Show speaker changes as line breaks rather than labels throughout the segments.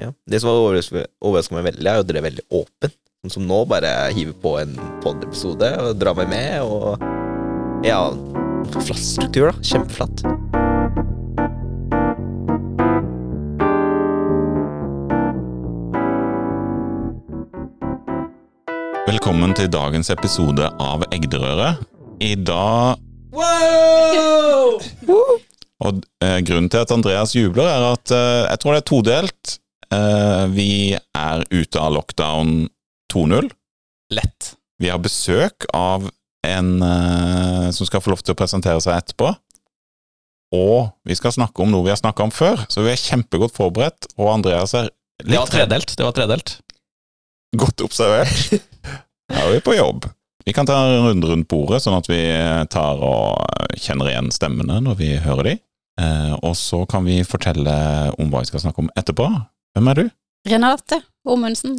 Ja. Det som overrasker meg veldig, er jo at dere er veldig åpen. Sånn som nå, bare hiver på en pod-episode og drar meg med, og Ja, flatt struktur, da. Kjempeflatt.
Velkommen til dagens episode av Egderøret. I dag
Wow!
Og eh, grunnen til at Andreas jubler, er at eh, jeg tror det er todelt. Eh, vi er ute av lockdown 2.0.
Lett.
Vi har besøk av en eh, som skal få lov til å presentere seg etterpå. Og vi skal snakke om noe vi har snakka om før, så vi er kjempegodt forberedt. Og Andreas er
Det var tredelt. Det var tredelt.
godt observert. Her er vi på jobb. Vi kan ta en runde rundt bordet, sånn at vi tar og kjenner igjen stemmene når vi hører de. Eh, og så kan vi fortelle om hva vi skal snakke om etterpå. Hvem er du?
Renate Omundsen.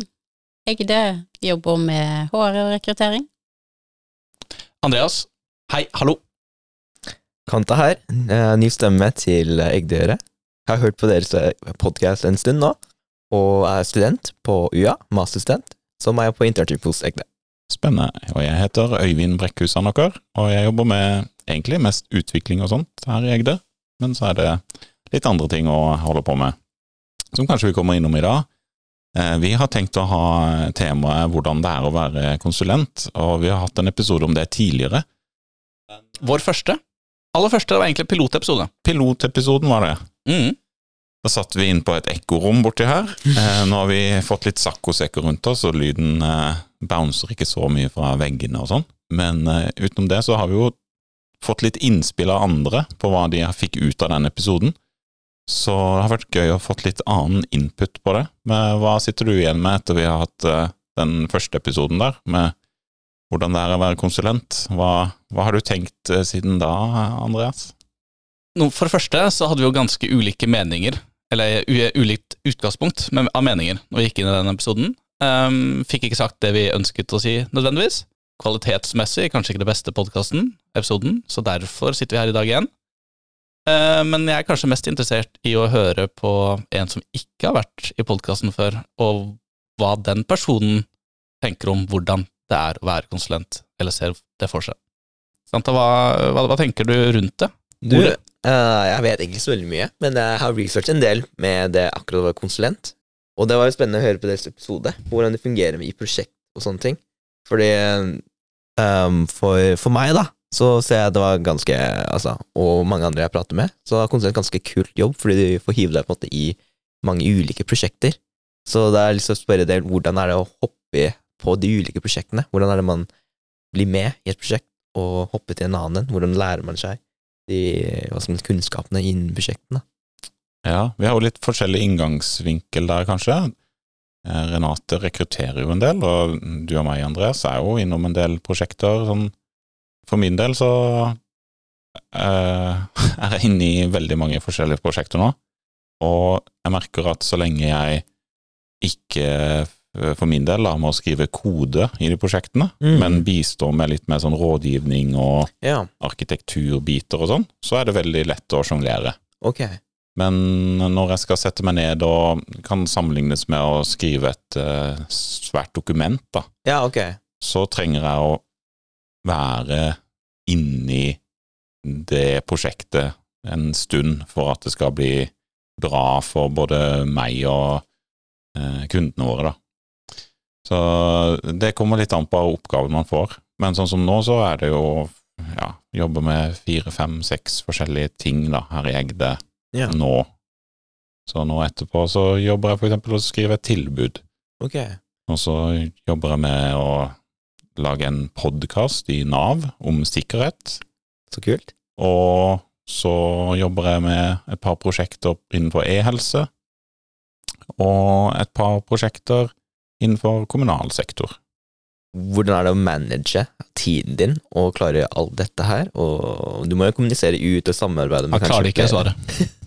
Egde jobber med HR og rekruttering.
Andreas, hei, hallo.
Kanta her. eh, Ny stemme til Egdøre. Jeg har hørt på deres podkast en stund nå, og er student på UiA, masterstudent, som er på internship hos Egde.
Spennende. Og jeg heter Øyvind Brekkhus Sandaker, og jeg jobber med egentlig mest utvikling og sånt her i Egde. Men så er det litt andre ting å holde på med, som kanskje vi kommer innom i dag. Eh, Vi har tenkt å ha temaet hvordan det er å være konsulent, og vi har hatt en episode om det tidligere.
Vår første. Aller første var egentlig pilotepisode.
Pilotepisoden var det.
Mm.
Da satt vi inn på et ekkorom borti her. Eh, nå har vi fått litt saccosekker rundt oss, og lyden eh, bouncer ikke så mye fra veggene og sånn. Men utenom det så har vi jo fått litt innspill av andre på hva de fikk ut av den episoden. Så det har vært gøy å fått litt annen input på det. Men hva sitter du igjen med etter vi har hatt eh, den første episoden der, med hvordan det er å være konsulent? Hva, hva har du tenkt eh, siden da, Andreas?
For det første så hadde vi jo ganske ulike meninger, eller ulikt utgangspunkt av meninger når vi gikk inn i den episoden. Um, fikk ikke sagt det vi ønsket å si nødvendigvis. Kvalitetsmessig kanskje ikke det beste podkasten, episoden, så derfor sitter vi her i dag igjen. Eh, men jeg er kanskje mest interessert i å høre på en som ikke har vært i podkasten før, og hva den personen tenker om hvordan det er å være konsulent, eller ser det for seg. Santa, hva, hva, hva tenker du rundt det?
Du, eh, jeg vet egentlig ikke så veldig mye, men jeg har researchet en del med det akkurat å være konsulent. Og det var jo spennende å høre på deres episode, hvordan det fungerer i prosjekt og sånne ting. Fordi um, for, for meg, da, så ser jeg at det var ganske Altså, og mange andre jeg prater med, så det er konsulent ganske kult jobb, fordi du får hive deg på en måte i mange ulike prosjekter. Så det er til å spørre deg, hvordan er det å hoppe på de ulike prosjektene? Hvordan er det man blir med i et prosjekt og hopper til en annen? Hvordan lærer man seg de man, kunnskapene innen prosjektene?
Ja, vi har jo litt forskjellig inngangsvinkel der, kanskje. Eh, Renate rekrutterer jo en del, og du og meg, Andreas, er jo innom en del prosjekter. Sånn. For min del så eh, er jeg inne i veldig mange forskjellige prosjekter nå, og jeg merker at så lenge jeg ikke, eh, for min del, da, å skrive kode i de prosjektene,
Mm.
men bistår med litt mer sånn rådgivning og
Ja,
arkitekturbiter og sånn, så er det veldig lett å sjonglere.
ok.
Men når jeg skal sette meg ned og kan sammenlignes med å skrive et uh, svært dokument, da,
Ja, okay.
så trenger jeg å være inni det prosjektet en stund for at det skal bli bra for både meg og eh, kundene våre, da. Så det kommer litt an på oppgaven man får. Men sånn som nå, så er det jo ja, jobbe med fire, fem, seks forskjellige ting da, her i Egde
Ja,
nå. Så nå etterpå så jobber jeg for eksempel og å skrive et tilbud.
Okay.
Og så jobber jeg med å lage en podkast i Nav om sikkerhet.
Så kult.
Og så jobber jeg med et par prosjekter innenfor e-helse. Og et par prosjekter innenfor kommunal sektor.
Hvordan er det å manage tiden din og klare alt dette her? Og du må jo kommunisere ut og samarbeide med
Jeg klarer ikke
flere.
svaret.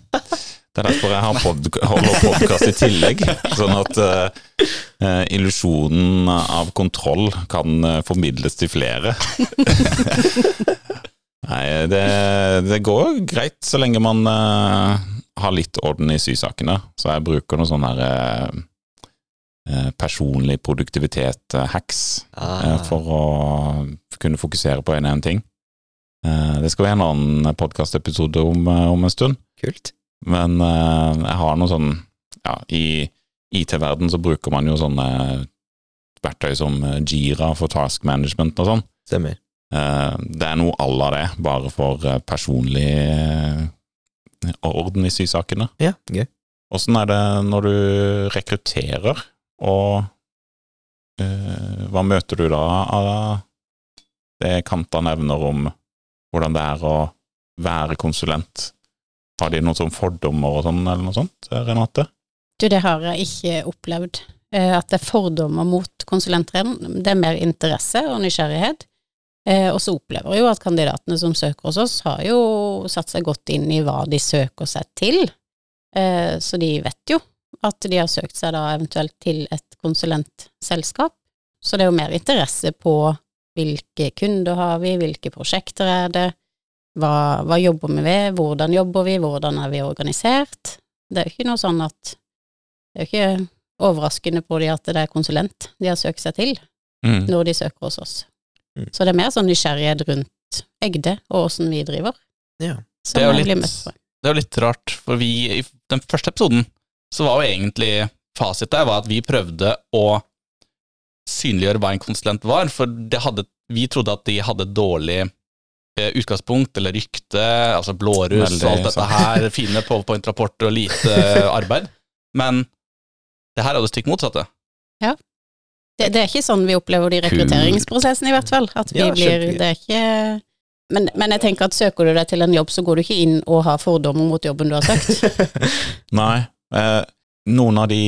Det er derfor jeg har pod holder podkast i tillegg, sånn at eh, illusjonen av kontroll kan eh, formidles til flere. Nei, det, det går greit så lenge man uh, har litt orden i sysakene, så jeg bruker noe sånn her eh, personlig produktivitet-hacks
Ah,
for å kunne fokusere på en og en ting. Det skal være en annen podkastepisode om, om en stund,
Kult.
Men eh, jeg har noe sånn Ja, i IT-verden så bruker man jo sånne verktøy som eh, Jira for task management og sånn.
Stemmer.
Eh, Det er noe à la det, bare for personlig orden i sysakene.
Ja, gøy.
Åssen er det når du rekrutterer, og uh, hva møter du da av det Kanta nevner om hvordan det er å være konsulent? Har de noen sånne fordommer og sånn, eller noe sånt, Renate?
Du, det har jeg ikke opplevd. Eh, At det er fordommer mot konsulenter. Det er mer interesse og nysgjerrighet. Eh, Og så opplever jeg jo at kandidatene som søker hos oss, har jo satt seg godt inn i hva de søker seg til. Eh, Så de vet jo at de har søkt seg da eventuelt til et konsulentselskap. Så det er jo mer interesse på hvilke kunder har vi, hvilke prosjekter er det, hva, hva jobber vi ved, hvordan jobber vi, hvordan er vi organisert. Det er jo ikke noe sånn at det er jo ikke overraskende på de at det er konsulent de har søkt seg til
Mm.
når de søker hos oss.
Mm.
Så det er mer sånn nysgjerrighet rundt Egde og åssen vi driver.
Ja.
Det er jo litt- Det er jo litt rart, for vi i den første episoden så var jo egentlig fasit der var at vi prøvde å synliggjøre hva en konsulent var, for det hadde, vi trodde at de hadde dårlig utgangspunkt eller rykte, altså blåruss
Veldig
og alt dette
sant.
her, fine powerpoint-rapporter og lite arbeid. Men det her er det stikk motsatte.
Det, det er ikke sånn vi opplever de rekrutteringsprosessene, i hvert fall. At vi
Ja,
blir. Det er ikke men, men jeg tenker at søker du deg til en jobb, så går du ikke inn og har fordommer mot jobben du har søkt.
Nei. Eh, noen av de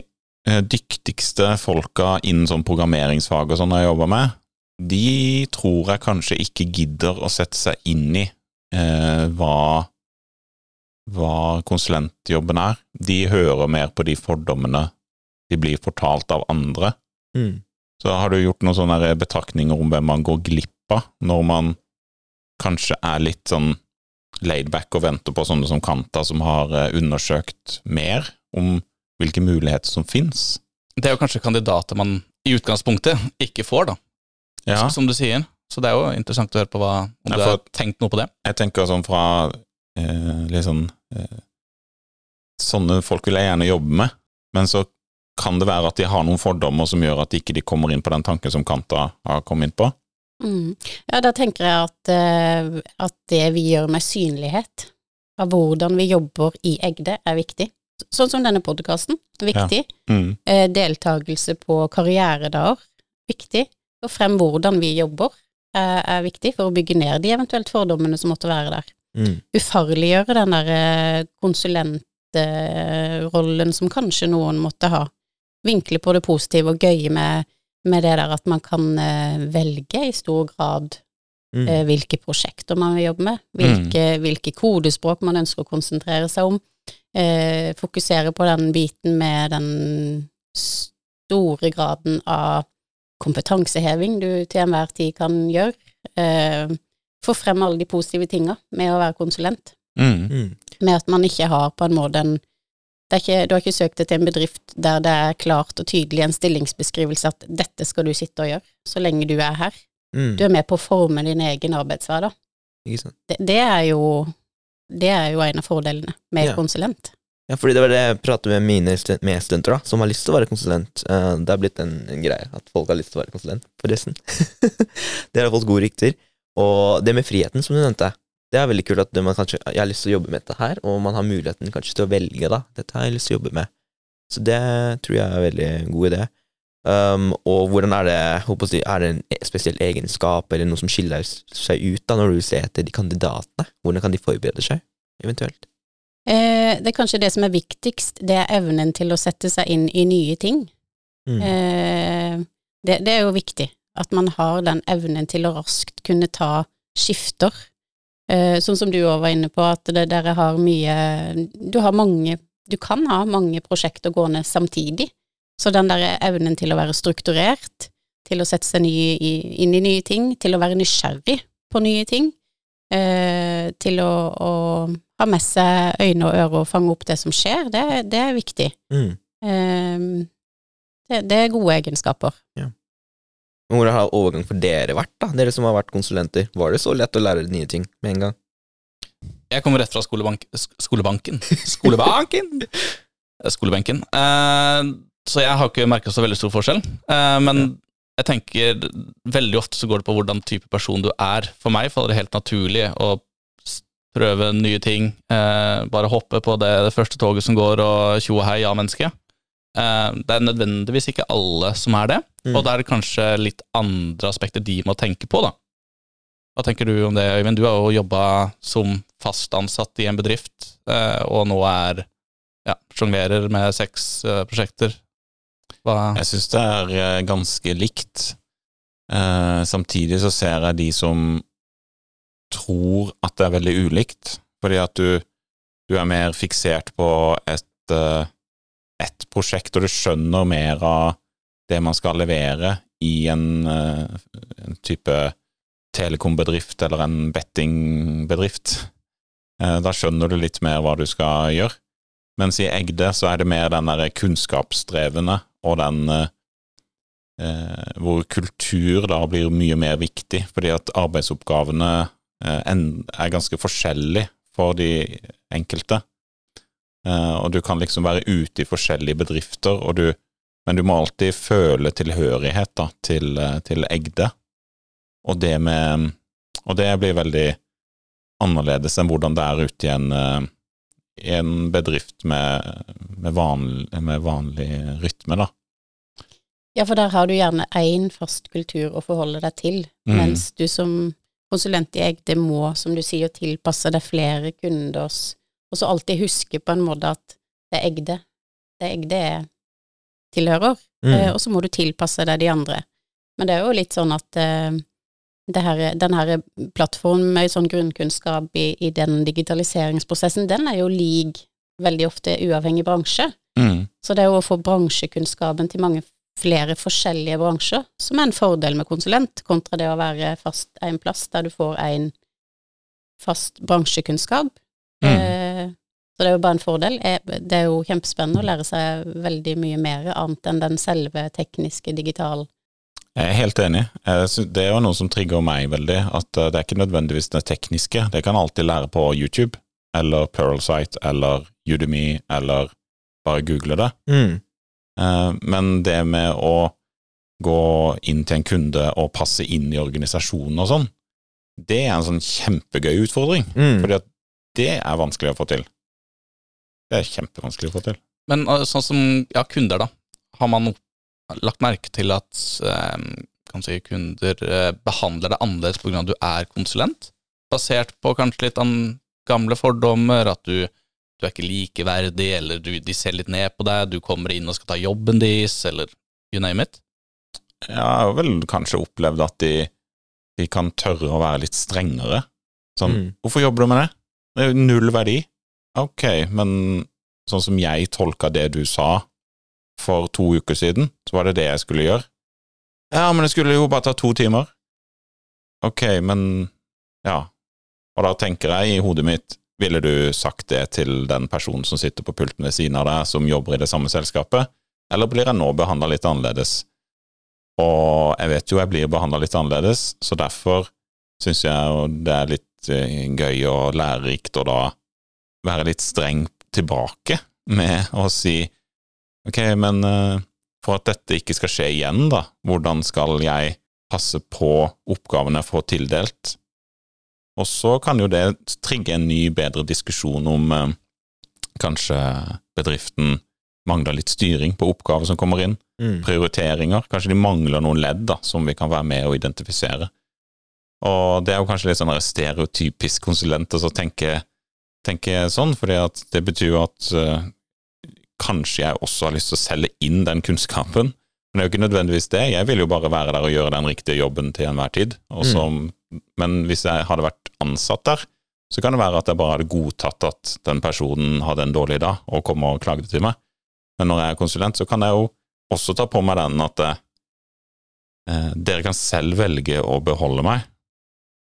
eh, dyktigste folka innen sånn programmeringsfag og sånn jeg jobber med, de tror jeg kanskje ikke gidder å sette seg inn i eh, hva, hva konsulentjobben er. De hører mer på de fordommene de blir fortalt av andre.
Mm.
Så har du gjort noen sånne betraktninger om hvem man går glipp av, når man kanskje er litt sånn laidback og venter på sånne som Kanta, som har eh, undersøkt mer om hvilke muligheter som fins?
Det er jo kanskje kandidater man i utgangspunktet ikke får, da,
Ja,
som du sier. Så det er jo interessant å høre på hva, om
Ja,
du har tenkt noe på det.
jeg tenker sånn fra eh, sånn eh, Sånne folk vil jeg gjerne jobbe med, men så kan det være at de har noen fordommer som gjør at de ikke kommer inn på den tanken som Kanta har kommet inn på.
Mm. Ja, da tenker jeg at, eh, at det vi gjør med synlighet, av hvordan vi jobber i Egde, er viktig. Sånn som denne podkasten, viktig.
Mm.
Eh, deltakelse på karrieredager, viktig. Få frem hvordan vi jobber, er, er viktig for å bygge ned de eventuelt fordommene som måtte være der.
Mm.
Ufarliggjøre den der eh, konsulentrollen som kanskje noen måtte ha. Vinkle på det positive og gøye med, med det der at man kan eh, velge i stor grad
Mm.
eh, hvilke prosjekter man vil jobbe med, hvilke, hvilke kodespråk man ønsker å konsentrere seg om. Eh, fokusere på den biten med den store graden av kompetanseheving du til enhver tid kan gjøre. Eh, få frem alle de positive tinga med å være konsulent.
Mm.
Mm.
Med at man ikke har på en måte en det er ikke, Du har ikke søkt deg til en bedrift der det er klart og tydelig en stillingsbeskrivelse at dette skal du sitte og gjøre, så lenge du er her.
Mm.
Du er med på å forme din egen arbeidshverdag. Det, det er jo det er jo en av fordelene med
Ja.
konsulent.
Ja, fordi det var det jeg pratet med mine stu- medstudenter, da, som har lyst til å være konsulent. Eh, det har blitt en, en greie at folk har lyst til å være konsulent, forresten. det har fått gode rykter. Og det med friheten, som du nevnte, det er veldig kult at man kanskje Jeg har lyst til å jobbe med dette her, og man har muligheten kanskje til å velge, da. Dette har jeg lyst til å jobbe med. Så det tror jeg er en veldig god idé. Um, og hvordan er det håper jeg, Er det en e- spesiell egenskap eller noe som skiller seg ut da når du ser etter de kandidatene? Hvordan kan de forberede seg, eventuelt?
Eh, det er kanskje det som er viktigst, det er evnen til å sette seg inn i nye ting.
Mm.
Eh, det, det er jo viktig, at man har den evnen til å raskt kunne ta skifter. Eh, sånn som du òg var inne på, at det, dere har mye Du har mange Du kan ha mange prosjekter gående samtidig. Så den der evnen til å være strukturert, til å sette seg nye, i, inn i nye ting, til å være nysgjerrig på nye ting, eh, til å, å ha med seg øyne og ører og fange opp det som skjer, det, det er viktig.
Mm.
Eh, det, det er gode egenskaper.
Men Hvordan har overgang for dere vært, da? Dere som har vært konsulenter. Var det så lett å lære nye ting med en gang?
Jeg kommer rett fra skolebank, skolebanken. Skolebanken! Skolebenken. Eh, så jeg har ikke merka så veldig stor forskjell. Eh, men jeg tenker veldig ofte så går det på hvordan type person du er. For meg faller det helt naturlig å prøve nye ting. Eh, bare hoppe på det, det første toget som går, og tjo og hei, ja-menneske. Eh, det er nødvendigvis ikke alle som er det,
Mm.
og da er det kanskje litt andre aspekter de må tenke på, da. Hva tenker du om det, Øyvind? Du har jo jobba som fast ansatt i en bedrift, eh, og nå er ja, sjonglerer med seks eh, prosjekter. Hva
Jeg syns det er eh, ganske likt. Eh, samtidig så ser jeg de som tror at det er veldig ulikt, fordi at du, du er mer fiksert på et, eh, et prosjekt, og du skjønner mer av det man skal levere i en, eh, en type telekombedrift eller en bettingbedrift. Eh, Da skjønner du litt mer hva du skal gjøre. Mens i Egde så er det mer den der kunnskapsdrevne og den eh, hvor kultur da blir mye mer viktig, fordi at arbeidsoppgavene en- er ganske forskjellig for de enkelte. Eh, og du kan liksom være ute i forskjellige bedrifter, og du, men du må alltid føle tilhørighet da, til, eh, til Egde. Og det med Og det blir veldig annerledes enn hvordan det er ute i en, eh, i en bedrift med, med, vanlig, med vanlig rytme, da.
Ja, for der har du gjerne én fast kultur å forholde deg til,
Mm.
mens du som konsulent i Egde må, som du sier, tilpasse deg flere kunders Og så alltid huske på en måte at det er Egde. Det er Egde jeg tilhører.
Mm.
Eh, og så må du tilpasse deg de andre. Men det er jo litt sånn at eh, det her, den her plattformen med sånn grunnkunnskap i, i den digitaliseringsprosessen, den er jo lik veldig ofte uavhengig bransje.
Mm.
Så det er jo å få bransjekunnskapen til mange flere forskjellige bransjer, som er en fordel med konsulent, kontra det å være fast en plass der du får en fast bransjekunnskap.
Mm.
Eh, så det er jo bare en fordel. Eh, Det er jo kjempespennende å lære seg veldig mye mer, annet enn den selve tekniske, digital
Jeg er helt enig. Det er jo noe som trigger meg veldig, at eh, det er ikke nødvendigvis det tekniske. Det kan alltid lære på YouTube, eller Pluralsight, eller Udemy, eller bare google det.
Mm.
Eh, Men det med å gå inn til en kunde og passe inn i organisasjonen og sånn, det er en sånn kjempegøy utfordring.
Mm.
Fordi at det er vanskelig å få til. Det er kjempevanskelig å få til.
Men eh, sånn som ja, kunder, da. Har man lagt merke til at eh, kan si, kunder eh, behandler deg annerledes pga. at du er konsulent? Basert på kanskje litt an gamle fordommer, at du, du er ikke likeverdig, eller du, de ser litt ned på deg, du kommer inn og skal ta jobben deres, eller you name it.
Jeg har vel kanskje opplevd at de, de kan tørre å være litt strengere. Sånn,
Mm.
hvorfor jobber du med det? Det er jo null verdi. Ok, men sånn som jeg tolka det du sa for to uker siden, så var det det jeg skulle gjøre. Ja, men det skulle jo bare ta to timer. Ok, men ja. Og da tenker jeg i hodet mitt, ville du sagt det til den personen som sitter på pulten ved siden av deg, som jobber i det samme selskapet, eller blir jeg nå behandla litt annerledes? Og jeg vet jo jeg blir behandla litt annerledes, så derfor syns jeg det er litt eh, gøy og lærerikt å da være litt streng tilbake med å si ok, men eh, for at dette ikke skal skje igjen, da, hvordan skal jeg passe på oppgavene jeg får tildelt? Og så kan jo det trigge en ny, bedre diskusjon om eh, kanskje bedriften mangler litt styring på oppgaver som kommer inn
Mm.
prioriteringer. Kanskje de mangler noen ledd da, som vi kan være med å identifisere. Og det er jo kanskje litt sånn stereotypisk konsulent å altså, tenke, tenke sånn, fordi at det betyr jo at eh, kanskje jeg også har lyst til å selge inn den kunnskapen. Men det er jo ikke nødvendigvis det. Jeg vil jo bare være der og gjøre den riktige jobben til enhver tid. Og så- Men hvis jeg hadde vært ansatt der, så kan det være at jeg bare hadde godtatt at den personen hadde en dårlig dag og kom og klagde til meg. Men når jeg er konsulent, så kan jeg jo også ta på meg den at eh, dere kan selv velge å beholde meg,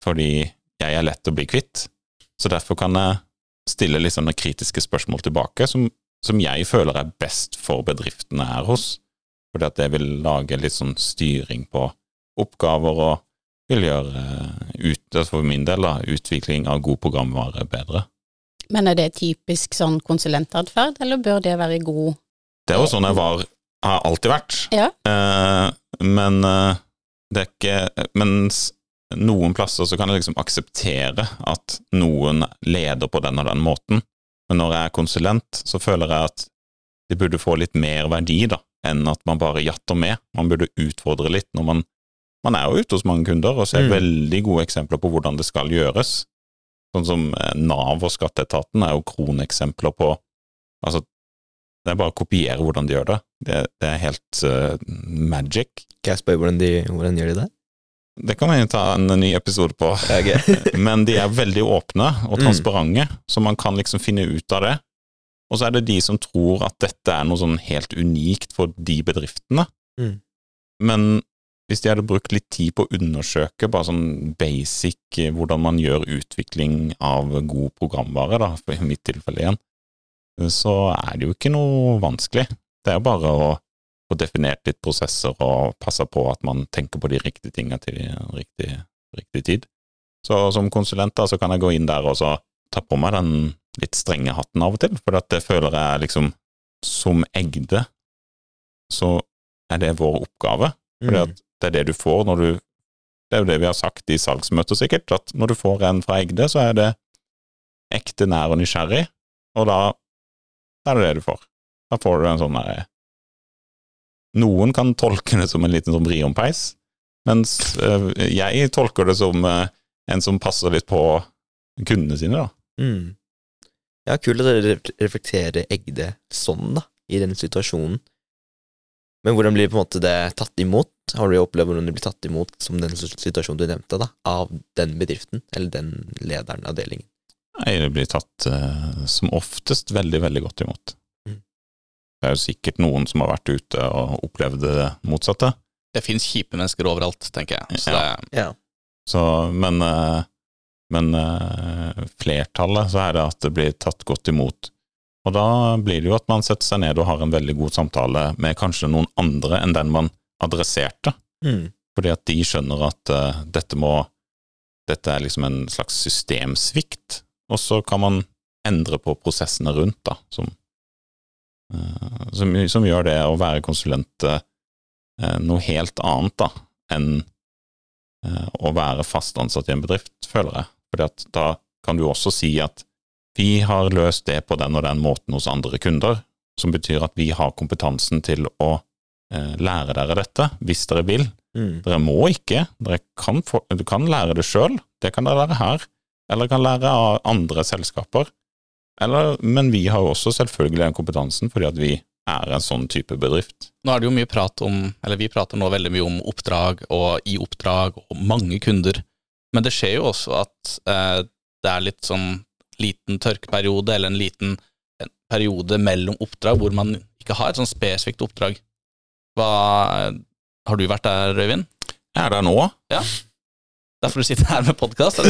fordi jeg er lett å bli kvitt. Så derfor kan jeg stille litt sånne kritiske spørsmål tilbake, som, som jeg føler er best for bedriftene her hos. Fordi at det vil lage litt sånn styring på oppgaver og vil gjøre eh, ut, altså for min del da, utvikling av god programvare bedre.
Men er det typisk sånn konsulentatferd, eller bør det være god
Det er jo sånn jeg var, har alltid vært.
Ja.
Eh, men eh, det er ikke Mens noen plasser så kan jeg liksom akseptere at noen leder på den og den måten, men når jeg er konsulent, så føler jeg at de burde få litt mer verdi, da, enn at man bare jatter med. Man burde utfordre litt når man Man er jo ute hos mange kunder og ser
Mm.
veldig gode eksempler på hvordan det skal gjøres. Sånn som eh, Nav og Skatteetaten er jo kroneksempler på Altså, det er bare å kopiere hvordan de gjør det. Det, det er helt uh, magic.
Kan jeg spørre hvordan de, hvordan gjør de det?
Det kan vi ta en ny episode på.
Okay.
Men de er veldig åpne og
Mm.
så man kan liksom finne ut av det. Og så er det de som tror at dette er noe sånn helt unikt for de bedriftene.
Mm.
Men hvis de hadde brukt litt tid på å undersøke bare sånn basic eh, hvordan man gjør utvikling av god programvare, da, for i mitt tilfelle igjen, så er det jo ikke noe vanskelig. Det er jo bare å få definert litt prosesser og passe på at man tenker på de riktige tingene til riktig, riktig tid. Så som konsulent da, så kan jeg gå inn der og så ta på meg den litt strenge hatten av og til, for det føler jeg liksom Som Egde så er det vår oppgave, fordi
Mm.
at det er det du får når du Det er jo det vi har sagt i salgsmøter, sikkert, at når du får en fra Egde, så er det ekte nær og nysgjerrig, og da er det det du får. Da får du en sånn derre Noen kan tolke det som en liten sånn vriompeis, mens øh, jeg tolker det som øh, en som passer litt på kundene sine, da.
Mm. Ja, kult at dere reflekterer Egde sånn, da, i den situasjonen. Men hvordan blir på en måte det tatt imot? Har du opplevd hvordan det blir tatt imot som den situasjonen du nevnte, da, av den bedriften, eller den lederen, avdelingen?
Nei, det blir tatt eh, som oftest veldig, veldig godt imot.
Mm.
Det er jo sikkert noen som har vært ute og opplevd det motsatte.
Det fins kjipe mennesker overalt, tenker jeg. Så
Ja.
det,
Ja.
Så, men øh, men øh, flertallet så er det at det blir tatt godt imot. Og da blir det jo at man setter seg ned og har en veldig god samtale med kanskje noen andre enn den man adresserte,
Mm.
fordi at de skjønner at uh, dette må Dette er liksom en slags systemsvikt, og så kan man endre på prosessene rundt, da, som, uh, som, som gjør det å være konsulent uh, noe helt annet da, enn å være fast ansatt i en bedrift, føler jeg. Fordi at da kan du også si at vi har løst det på den og den måten hos andre kunder, som betyr at vi har kompetansen til å lære dere dette, hvis dere vil.
Mm.
Dere må ikke, dere kan få, du kan lære det sjøl, det kan dere lære her, eller kan lære av andre selskaper. Eller, men vi har jo også selvfølgelig den kompetansen, fordi at vi er en sånn type bedrift.
Nå er det jo mye prat om, eller vi prater nå veldig mye om oppdrag og i oppdrag og mange kunder, men det skjer jo også at eh, det er litt sånn liten tørkeperiode eller en liten en periode mellom oppdrag hvor man ikke har et sånn spesifikt oppdrag. Hva, har du vært der, Øyvind?
Jeg er der nå.
Derfor du sitter her med podkast? Er?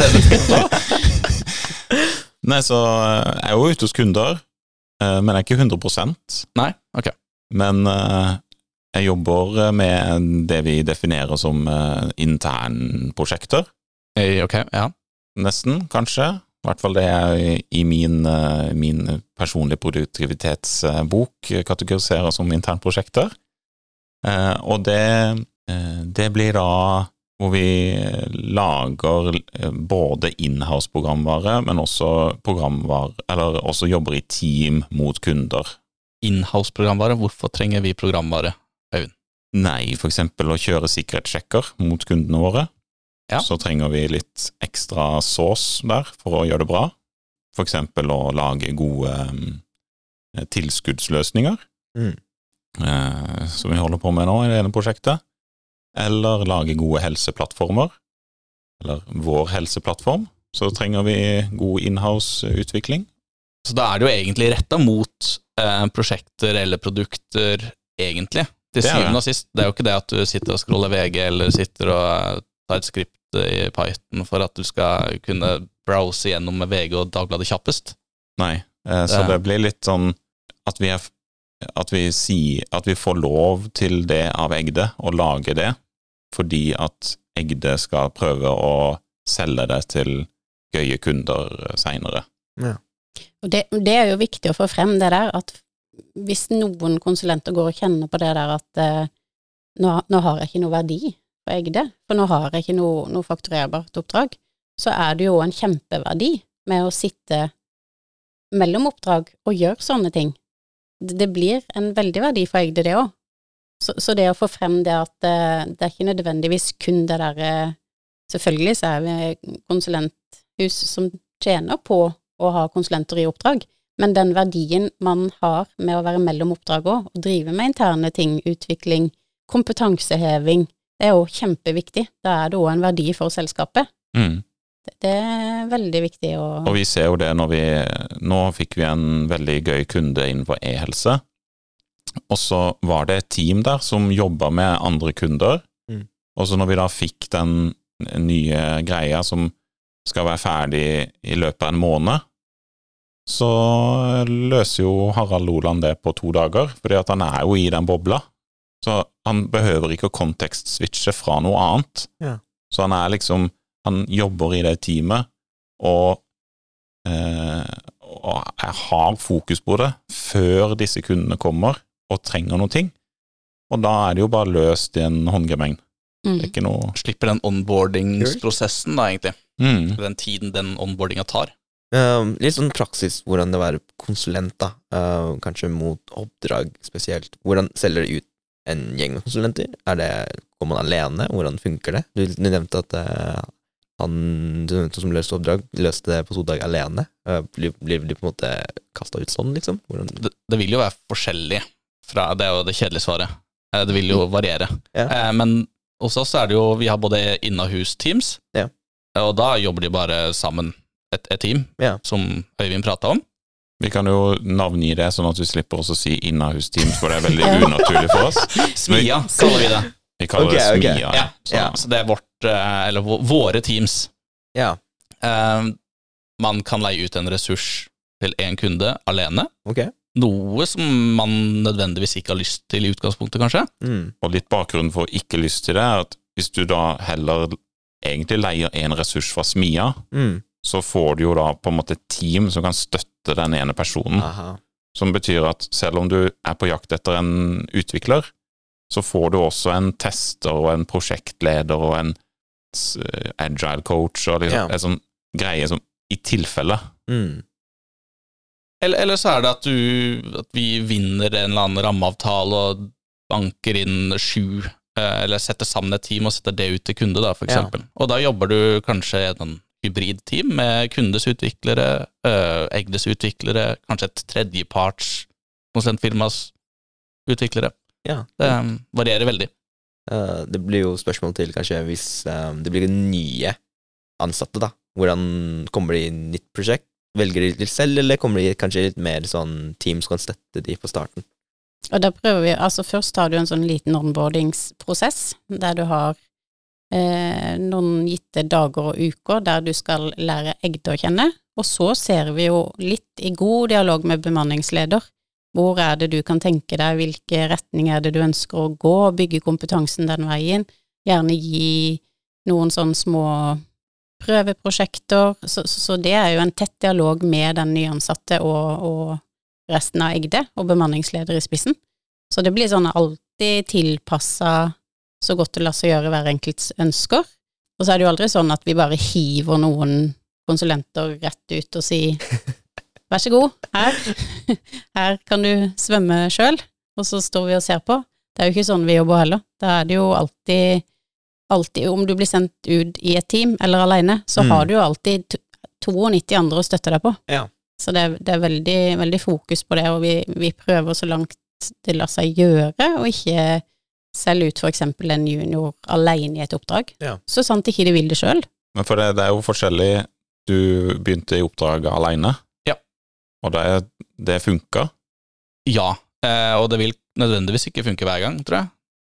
Nei, så eh, jeg er jo ute hos kunder, eh, men jeg er ikke 100%
Nei? Ok.
Men eh, jeg jobber med det vi definerer som eh, internprosjekter,
Eh, Ok, ja.
nesten, kanskje. I hvert fall det jeg i min, eh, min personlige produktivitetsbok kategoriserer som internprosjekter. Eh, Og det, eh, det blir da hvor vi lager eh, både inhouse-programvare, men også programvare, eller også jobber i team mot kunder.
Inhouse-programvare, hvorfor trenger vi programvare? Øyvind?
Nei, for eksempel å kjøre sikkerhetssjekker mot kundene våre.
Ja.
Så trenger vi litt ekstra sås der for å gjøre det bra. For eksempel å lage gode eh, tilskuddsløsninger,
Mm.
Eh, som vi holder på med nå i det ene prosjektet. Eller lage gode helseplattformer, eller vår helseplattform. Så trenger vi god inhouse-utvikling.
Så da er det jo egentlig retta mot eh, prosjekter eller produkter, egentlig. Til syvende og sist. Det er jo ikke det at du sitter og scroller VG eller sitter og eh, tar et skript i Python for at du skal kunne browse gjennom VG og Dagbladet kjappest.
Nei. Eh, så
Det-
det blir litt sånn at vi, er, at vi sier At vi får lov til det av Egde, å lage det, fordi at Egde skal prøve å selge det til gøye kunder seinere.
Og det, det er jo viktig å få frem det der, at hvis noen konsulenter går og kjenner på det der at eh, nå, nå har jeg ikke noe verdi på Egde, for nå har jeg ikke noe, noe fakturerbart oppdrag, så er det jo en kjempeverdi med å sitte mellom oppdrag og gjøre sånne ting. Det, blir en veldig verdi for Egde, det òg. Så, så det å få frem det at det, det er ikke nødvendigvis kun det derre Selvfølgelig så er vi konsulenthus som tjener på å ha konsulenter i oppdrag, men den verdien man har med å være mellom oppdrag òg, og drive med interne ting, utvikling, kompetanseheving, det er jo kjempeviktig. Da er det òg en verdi for selskapet.
Mm.
Det, er veldig viktig å
Og vi ser jo det når vi Nå fikk vi en veldig gøy kunde innenfor e-helse, og så var det et team der som jobba med andre kunder,
Mm.
og så når vi da fikk den nye greia som skal være ferdig i løpet av en måned, så løser jo Harald Loland det på to dager, fordi at han er jo i den bobla. Så han behøver ikke å kontekstswitche fra noe annet.
Ja.
Så han er liksom Han jobber i det teamet, og, eh, og har fokus på det før disse kundene kommer og trenger noe ting. Og da er det jo bare løst i en håndgemeng.
mm.
Noe
Slipper den onboardingsprosessen, da, egentlig.
mm.
Den tiden den onboardinga tar.
Uh, litt sånn praksis hvordan det å være konsulent, da. Uh, kanskje mot oppdrag spesielt. Hvordan selger det ut en gjeng med konsulenter? Er det, Går man alene? Hvordan funker det? Du, du nevnte at uh, han som løste oppdrag, løste det på to dager alene. Uh, blir, blir de på en måte kasta ut sånn, liksom?
Det, det vil jo være forskjellig fra Det er jo det kjedelige svaret. Eh, Det vil jo variere.
Ja.
Eh, Men hos oss er det jo Vi har både innahus-teams,
Ja.
og da jobber de bare sammen, et, et team,
Ja.
som Øyvind prata om.
Vi kan jo navngi det, sånn at vi slipper også å si innahus-teams, for det er veldig unaturlig for oss.
Smia kaller vi det.
Vi kaller
okay,
det
SMIA.
Smia.
Ja, så,
Ja.
så det er vårt, eh, eller våre teams.
ja,
Eh, Man kan leie ut en ressurs til én kunde alene.
Okay.
Noe som man nødvendigvis ikke har lyst til i utgangspunktet, kanskje.
Mm.
Og litt bakgrunnen for ikke lyst til det, er at hvis du da heller egentlig leier en ressurs fra Smia,
Mm.
så får du jo da på en måte et team som kan støtte den ene personen.
Aha.
Som betyr at selv om du er på jakt etter en utvikler, så får du også en tester og en prosjektleder og en agile coach og liksom
Ja.
en sånn greie som i tilfelle.
Mm.
Eller, eller så er det at, du, at vi vinner en eller annen rammeavtale og banker inn sju, eh, eller setter sammen et team og setter det ut til kunde, da, for
Ja.
eksempel. Og da jobber du kanskje i et sånn hybridteam med kundes utviklere, eh, Egdes utviklere, kanskje et tredjeparts konsulentfirmas utviklere.
Ja.
Det eh, varierer veldig.
Eh, det blir jo spørsmål til kanskje hvis eh, det blir nye ansatte, da. Hvordan kommer de i nytt prosjekt? Velger de litt selv, eller kommer de kanskje litt mer sånn team som kan støtte de på starten?
Og da prøver vi, altså først har du en sånn liten onboardingsprosess, der du har eh, noen gitte dager og uker der du skal lære Egde å kjenne, og så ser vi jo litt i god dialog med bemanningsleder. Hvor er det du kan tenke deg, hvilke retninger er det du ønsker å gå, bygge kompetansen den veien, gjerne gi noen sånne små prøveprosjekter, så, så det er jo en tett dialog med den nyansatte og, og resten av Egde, og bemanningsleder i spissen. Så det blir sånn alltid tilpassa så godt det lar seg gjøre hver enkelts ønsker. Og så er det jo aldri sånn at vi bare hiver noen konsulenter rett ut og sier vær så god, her, her kan du svømme sjøl, og så står vi og ser på. Det er jo ikke sånn vi jobber heller. Da er det jo alltid, alltid Om du blir sendt ut i et team eller aleine, så
Mm.
har du jo alltid 92 andre å støtte deg på.
Ja.
Så det, er- det er veldig, veldig fokus på det, og vi, vi prøver så langt det lar seg gjøre, og ikke selge ut for eksempel en junior alene i et oppdrag.
Ja.
Så sant ikke de vil det sjøl.
Men for det, det er jo forskjellig Du begynte i oppdraget alene,
Ja.
Og det, det funka.
Ja, eh, og det vil nødvendigvis ikke funke hver gang, tror jeg.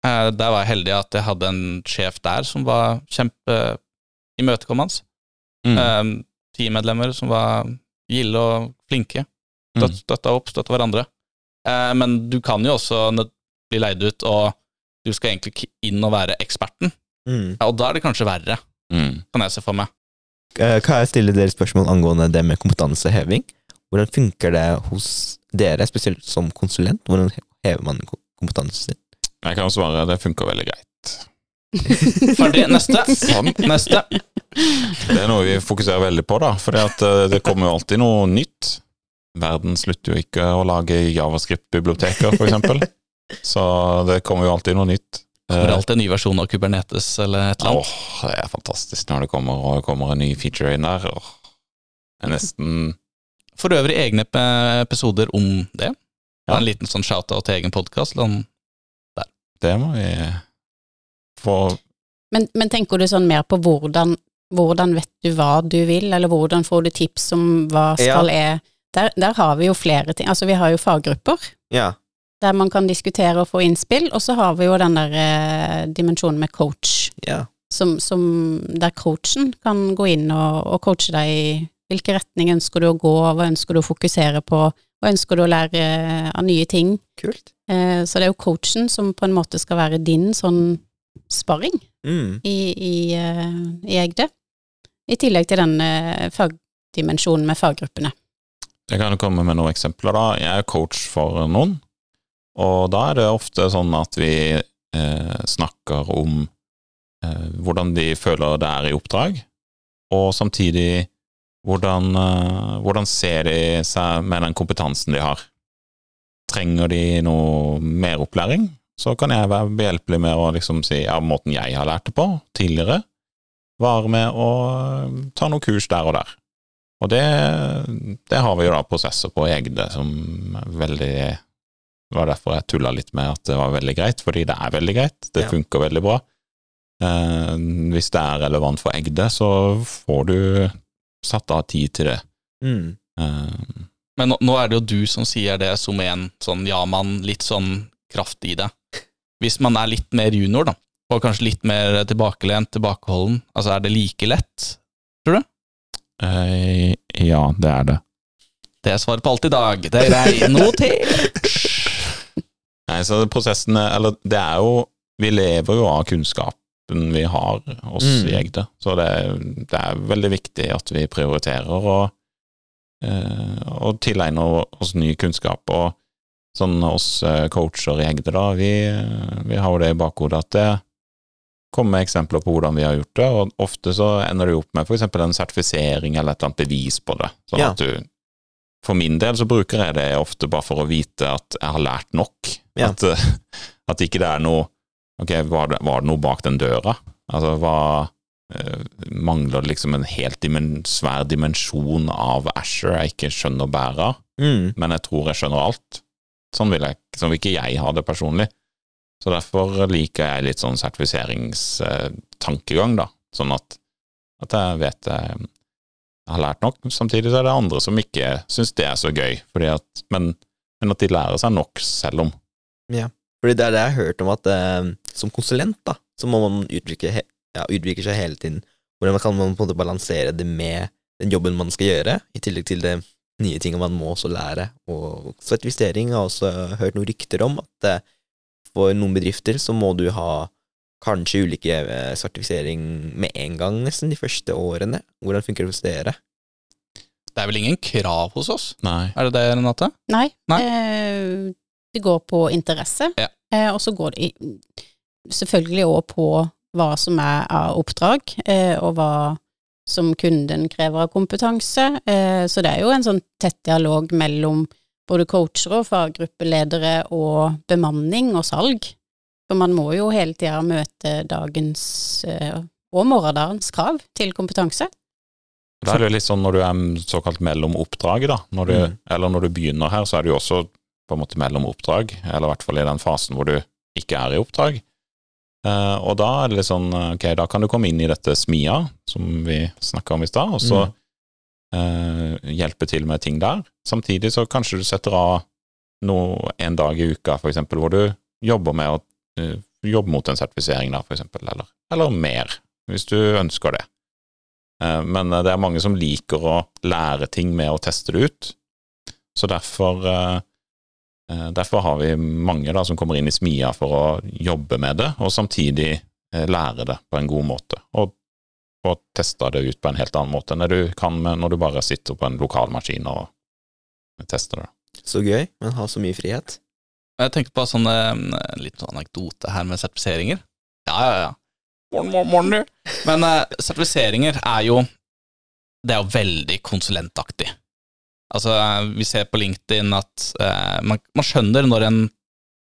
Eh, der var jeg heldig at jeg hadde en sjef der som var kjempeimøtekommende.
Mm.
Eh, teammedlemmer som var gilde og flinke.
Mm.
Støtta opp, støtta hverandre. Eh, men du kan jo også bli leid ut, og du skal egentlig inn og være eksperten.
Mm.
Ja, og da er det kanskje verre,
Mm.
kan jeg se for meg.
Hva Kan jeg stille dere spørsmål angående det med kompetanseheving? Hvordan funker det hos dere, spesielt som konsulent? Hvordan hever man ko- kompetansen sin?
Jeg kan svare det funker veldig greit.
Ferdig. Neste.
Sånn.
Neste.
Det er noe vi fokuserer veldig på, da. For det kommer jo alltid noe nytt. Verden slutter jo ikke å lage javascript-biblioteker, eksempel. Så det kommer jo alltid noe nytt.
Kommer det alltid en ny versjon av Kubernetes eller et eller annet?
Åh, det er fantastisk når det kommer, og det kommer en ny feature inn der. Åh, det er nesten
For øvrig egne episoder om det.
Ja.
En liten sånn shout-out til egen podkast.
Det må vi få
Men, men tenker du sånn mer på hvordan, hvordan vet du hva du vil, eller hvordan får du tips om hva skal er der, der har vi jo flere ting. Altså, vi har jo faggrupper
Ja.
der man kan diskutere og få innspill, og så har vi jo den der eh, dimensjonen med coach,
ja.
som, som der coachen kan gå inn og, og coache deg i hvilken retning ønsker du å gå, hva ønsker du å fokusere på, hva ønsker du å lære eh, av nye ting.
Kult.
Eh, så det er jo coachen som på en måte skal være din sånn sparring
Mm.
i, i, eh, i Egde. I tillegg til den eh, fagdimensjonen med faggruppene.
Jeg kan jo komme med noen eksempler, da. Jeg er coach for noen, og da er det ofte sånn at vi eh, snakker om eh, hvordan de føler det er i oppdrag, og samtidig hvordan, eh, hvordan ser de seg med den kompetansen de har. Trenger de noe mer opplæring, så kan jeg være behjelpelig med å liksom si ja, måten jeg har lært det på tidligere, var med å ta noen kurs der og der. Og det, det har vi jo da prosesser på egne som veldig Det var derfor jeg tulla litt med at det var veldig greit, fordi det er veldig greit. Det
Ja.
funker veldig bra. Eh, hvis det er relevant for Egde, så får du satt av tid til det.
Mm.
Uh,
Men nå, nå er det jo du som sier det som en sånn ja-mann, litt sånn kraft i det. Hvis man er litt mer junior, da, og kanskje litt mer tilbakelent, tilbakeholden, altså er det like lett? tror du?
eh, ja, det er det.
Det er svaret på alt i dag. Det er. Notert!
Nei, så prosessen er Eller det er jo Vi lever jo av kunnskapen vi har oss
Mm.
i Egde, så det, det er veldig viktig at vi prioriterer og, eh, og tilegner oss ny kunnskap. Og sånn oss eh, coacher i Egde, da, vi, vi har jo det i bakhodet at det kommer eksempler på hvordan vi har gjort det, og ofte så ender det opp med eksempel en sertifisering eller et eller annet bevis på det. Sånn
Ja.
at du For min del så bruker jeg det ofte bare for å vite at jeg har lært nok.
Ja.
At, at ikke det er noe Ok, var det, var det noe bak den døra? Altså, hva eh, Mangler det liksom en helt dimen, svær dimensjon av Asher jeg ikke skjønner bæret av,
Mm.
men jeg tror jeg skjønner alt? Sånn vil, jeg, sånn vil ikke jeg ha det personlig. Så derfor liker jeg litt sånn sertifiseringstankegang, da. Sånn at, at jeg vet jeg har lært nok. Samtidig så er det andre som ikke syns det er så gøy, fordi at, men, men at de lærer seg nok selv om.
Fordi det er det jeg har hørt om at eh, som konsulent, da, så må man utvikle, he ja, utvikle seg hele tiden. Hvordan kan man på en måte balansere det med den jobben man skal gjøre, i tillegg til det nye tingene man må også lære. Og sertifisering har også hørt noen rykter om at eh, for noen bedrifter så må du ha kanskje ulike eh, sertifisering med en gang nesten de første årene. Hvordan funker det hos dere?
Det er vel ingen krav hos oss?
Nei.
Er det det, Renate?
Nei,
Nei.
Eh, det går på interesse,
Ja.
eh, og så går det i, selvfølgelig òg på hva som er av oppdrag, eh, og hva som kunden krever av kompetanse. Eh, så det er jo en sånn tett dialog mellom både coacher og faggruppeledere og bemanning og salg. For man må jo hele tida møte dagens eh, og morgendagens krav til kompetanse.
Da er det jo litt sånn når du er såkalt mellom oppdraget, da. Når du,
Mm.
Eller når du begynner her, så er det jo også på en måte mellom oppdrag, eller i hvert fall i den fasen hvor du ikke er i oppdrag. Eh, og da er det litt sånn, ok, da kan du komme inn i dette smia, som vi snakka om i stad, og så eh, hjelpe til med ting der. Samtidig så kanskje du setter av noe en dag i uka, for eksempel, hvor du jobber med å uh, jobbe mot en sertifisering der, for eksempel, eller, eller mer, hvis du ønsker det. Eh, Men eh, det er mange som liker å lære ting med å teste det ut. Så derfor, eh, eh, derfor har vi mange da som kommer inn i smia for å jobbe med det, og samtidig eh, lære det på en god måte. Og og teste det ut på en helt annen måte enn det du kan med når du bare sitter på en lokal maskin og tester det.
Så gøy, men ha så mye frihet.
Jeg tenkte på sånn eh, en liten anekdote her med sertifiseringer. Ja, ja, ja. Morgen, morgen, morgen, du. Men eh, sertifiseringer er jo Det er jo veldig konsulentaktig. Altså, eh, vi ser på LinkedIn at eh, man, man skjønner når en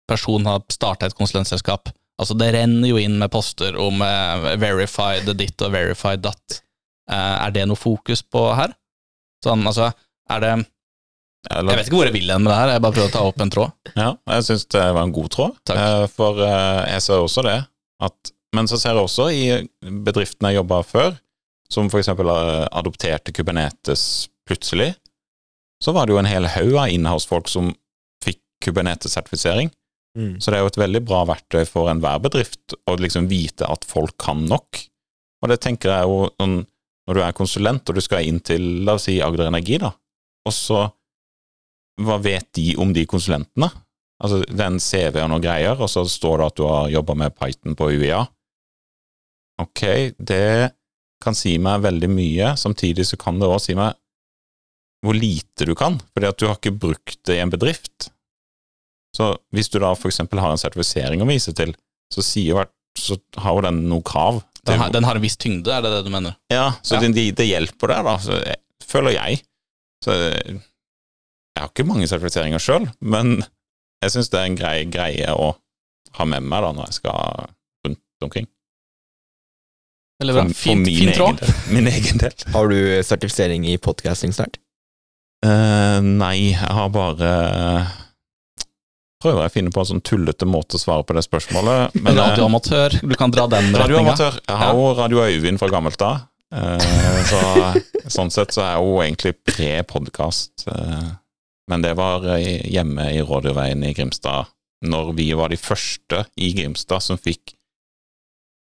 person har starta et konsulentselskap. Altså, det renner jo inn med poster om eh, verified ditt og verified datt. Eh, er det noe fokus på her? Sånn, altså, er det Jeg vet ikke hvor jeg vil hen med det her, jeg bare prøver å ta opp en tråd.
Ja, jeg syns det var en god tråd.
Takk.
Eh, For eh, jeg ser også det. At, men så ser jeg også i bedriftene jeg jobba før, som eh, adopterte Kubernetes plutselig, så var det jo en hel haug av inhouse-folk som fikk Kubernetes-sertifisering.
Mm.
Så det er jo et veldig bra verktøy for enhver bedrift å liksom vite at folk kan nok. Og det tenker jeg jo sånn, når du er konsulent og du skal inn til, la oss si, Agder Energi, da, og så hva vet de om de konsulentene? Altså, den CV og greier, og så står det at du har jobba med Python på UiA. Ok, det kan si meg veldig mye, samtidig så kan det også si meg hvor lite du kan, fordi at du har ikke brukt det i en bedrift. Så hvis du da for eksempel har en sertifisering å vise til, så, sier, så har jo den noe krav.
Den har, den har en viss tyngde, er det det du mener?
Ja, så
Ja.
Det, det hjelper der, da, så jeg, føler jeg. Så jeg har ikke mange sertifiseringer sjøl, men jeg syns det er en grei greie å ha med meg da når jeg skal rundt omkring.
Eller bra.
For, for
Fint,
min,
fin
egen del, min egen del.
Har du sertifisering i podcasting snart?
Eh, nei, jeg har bare Prøver jeg å finne på en sånn tullete måte å svare på det spørsmålet. Men eh,
Radioamatør, du kan dra den retninga.
Jeg har jo Radio Øyvind fra gammelt av. Eh, så sånn sett så er jeg jo egentlig pre-podkast. Eh, men det var eh, hjemme i Rådyrveien i Grimstad, når vi var de første i Grimstad som fikk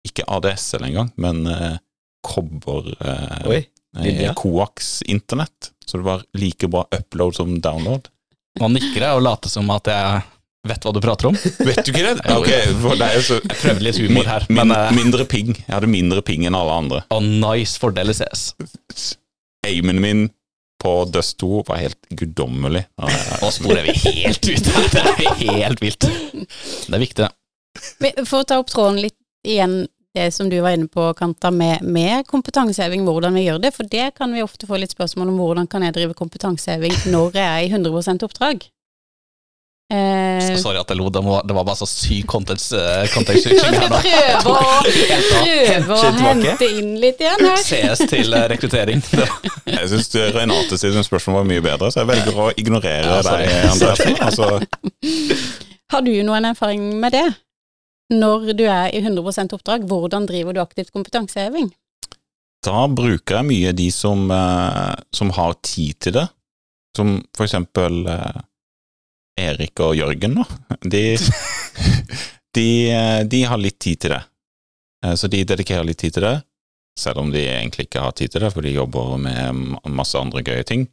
ikke ADSL engang, men eh, kobber eh, eh,
linja.
Coax-internett. Så det var like bra upload som download.
Nå nikker jeg og later som at jeg vet hva du prater om.
Vet du ikke det? Ok, for det er så
Jeg prøver litt humor her,
Min,
men eh,
mindre ping. Jeg hadde mindre ping enn alle andre.
Og nice fordel ses.
Aimen min på Dust 2 var helt guddommelig.
Nå sporer vi helt ut. Det er helt vilt. Det er viktig, det.
For å ta opp tråden litt igjen, det som du var inne på, Kanta, med, med kompetanseheving, hvordan vi gjør det. For det kan vi ofte få litt spørsmål om hvordan kan jeg drive kompetanseheving når jeg er i 100% oppdrag. Eh,
Sorry at jeg lo, det var, det var bare så syk context, uh, context-switching her nå.
prøve å, prøve å
Hente
inn litt igjen her.
Ses til eh, rekruttering.
Jeg syns Renate sine spørsmål var mye bedre, så jeg velger å ignorere
Ja,
deg, Andreas. Altså,
Har du noen erfaring med det? Når du er i 100% oppdrag, hvordan driver du aktivt kompetanseheving?
da bruker jeg mye de som, eh, som har tid til det, som for eksempel eh, Erik og Jørgen, da. De, de, eh, de har litt tid til det. Så de dedikerer litt tid til det, selv om de egentlig ikke har tid til det, for de jobber med masse andre gøye ting.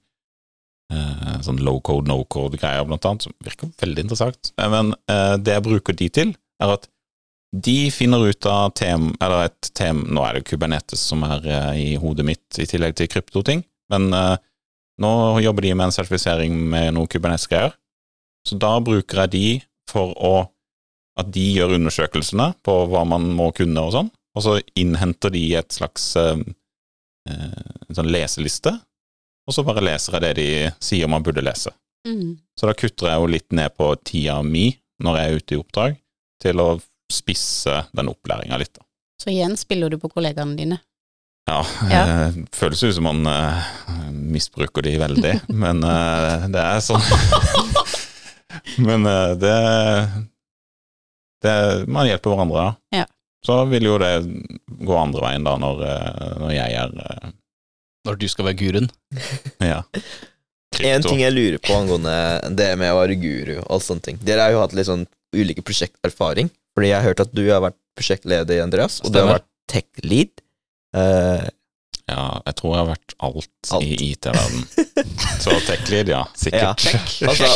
Eh, Sånn low code, no code-greier, blant annet, som virker veldig interessant. Men eh, det jeg bruker de til, er at de finner ut av tem, eller et tem, nå er det Kubernetes som er eh, i hodet mitt, i tillegg til kryptoting, men eh, nå jobber de med en sertifisering med noe Kubernetes-greier, så da bruker jeg de for å, at de gjør undersøkelsene på hva man må kunne og sånn, og så innhenter de et slags eh, eh, en sånn leseliste, og så bare leser jeg det de sier man burde lese.
Mm.
Så da kutter jeg jo litt ned på tida mi når jeg er ute i oppdrag, til å spisse den opplæringa litt. da.
Så igjen spiller du på kollegaene dine.
Ja,
Ja.
eh, føles ut som man eh, misbruker de veldig, men eh, det er sånn. men eh, det, det Man hjelper hverandre, ja.
Ja.
Så vil jo det gå andre veien da, når, eh, når jeg er eh,
Når du skal være guruen.
ja.
En ting jeg lurer på angående det med å være guru og alle sånne ting. Dere har jo hatt litt sånn ulike prosjekterfaring. Fordi jeg har hørt at du har vært prosjektleder, Andreas, og du har vært tech lead. Uh,
Ja, jeg tror jeg har vært alt,
Alt.
i IT-verden. Så tech-lead, ja.
Ja.
Sikkert.
Altså,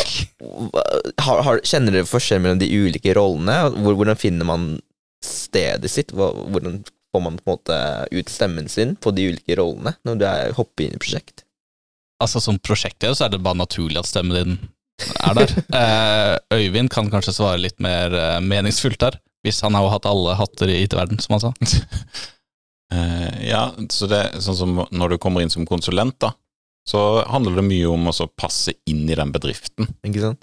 har, har, kjenner dere forskjell mellom de ulike rollene? Hvor, hvordan finner man stedet sitt? Hvordan får man på en måte ut stemmen sin på de ulike rollene når du er, hopper inn i prosjekt?
Altså Som prosjektleder så er det bare naturlig at stemmen din er der. Eh, Øyvind kan kanskje svare litt mer eh, meningsfullt der, hvis han har jo hatt alle hatter i IT-verden, som han sa.
Eh, ja, så det er sånn som når du kommer inn som konsulent, da, så handler det mye om å passe inn i den bedriften.
Ikke sant?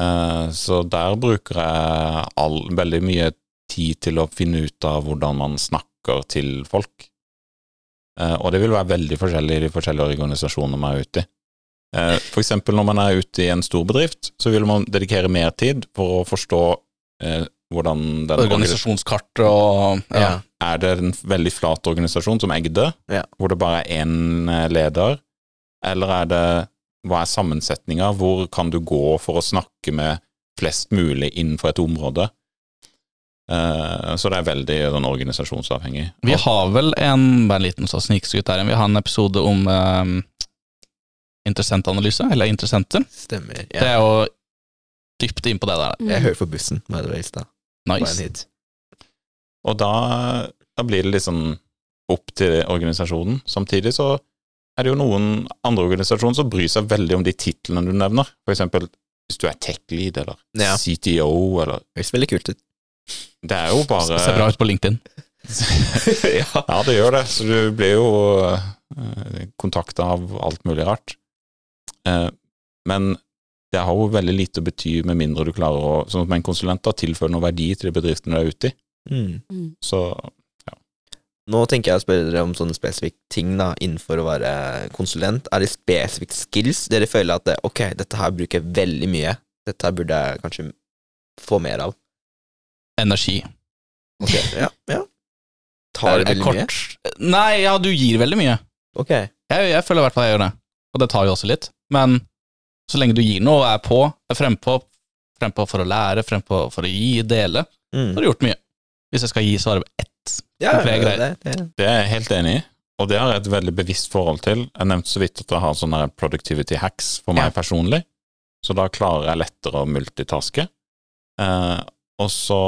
Eh, så der bruker jeg all, veldig mye tid til å finne ut av hvordan man snakker til folk. Eh, og det vil være veldig forskjellig i de forskjellige organisasjonene man er ute i. Eh, eksempel når man er ute i en stor bedrift, så vil man dedikere mer tid for å forstå eh, hvordan den
Organisasjonskart og ja.
er det en veldig flat organisasjon som Egde,
Ja.
hvor det bare er én eh, leder, eller er det hva er sammensetninga, hvor kan du gå for å snakke med flest mulig innenfor et område? Eh, så det er veldig sånn organisasjonsavhengig.
Vi har vel en bare en liten sånn snikskryt her, vi har en episode om eh, interessentanalyse, eller interessenter.
Stemmer. Ja.
Det er jo dypt inn på det der.
Jeg hørte på bussen, by the way, i stad.
Nice.
Og da, da blir det liksom opp til organisasjonen. Samtidig så er det jo noen andre organisasjoner som bryr seg veldig om de titlene du nevner. For eksempel hvis du er tech-lead eller
Ja.
CTO eller
Høres veldig kult ut.
Det er jo bare
Ser bra ut på LinkedIn.
ja.
Ja, det gjør det. Så du blir jo uh, kontakta av alt mulig rart. Eh, men det har jo veldig lite å bety med mindre du klarer å Sånn at en konsulent da tilføre noe verdi til de bedriftene du er ute i.
Mm.
Så ja.
Nå tenker jeg å spørre dere om sånne spesifikke ting da, innenfor å være konsulent. Er det spesifikke skills dere føler at det, ok, dette her bruker jeg veldig mye, dette her burde jeg kanskje få mer av?
Energi.
Ok, ja, ja. Tar det veldig mye?
Nei, ja, du gir veldig mye.
Ok.
Jeg, jeg føler i hvert fall jeg gjør det, og det tar jo også litt. Men så lenge du gir noe og er på, er frempå, frempå for å lære, frempå for å gi, dele, så
Mm.
har du gjort mye. Hvis jeg skal gi, så på det ett.
Ja,
greier.
det, det.
det er jeg helt enig i. Og det har jeg et veldig bevisst forhold til. Jeg nevnte så vidt at jeg har sånne productivity hacks for meg
Ja.
personlig, så da klarer jeg lettere å multitaske. Eh, og så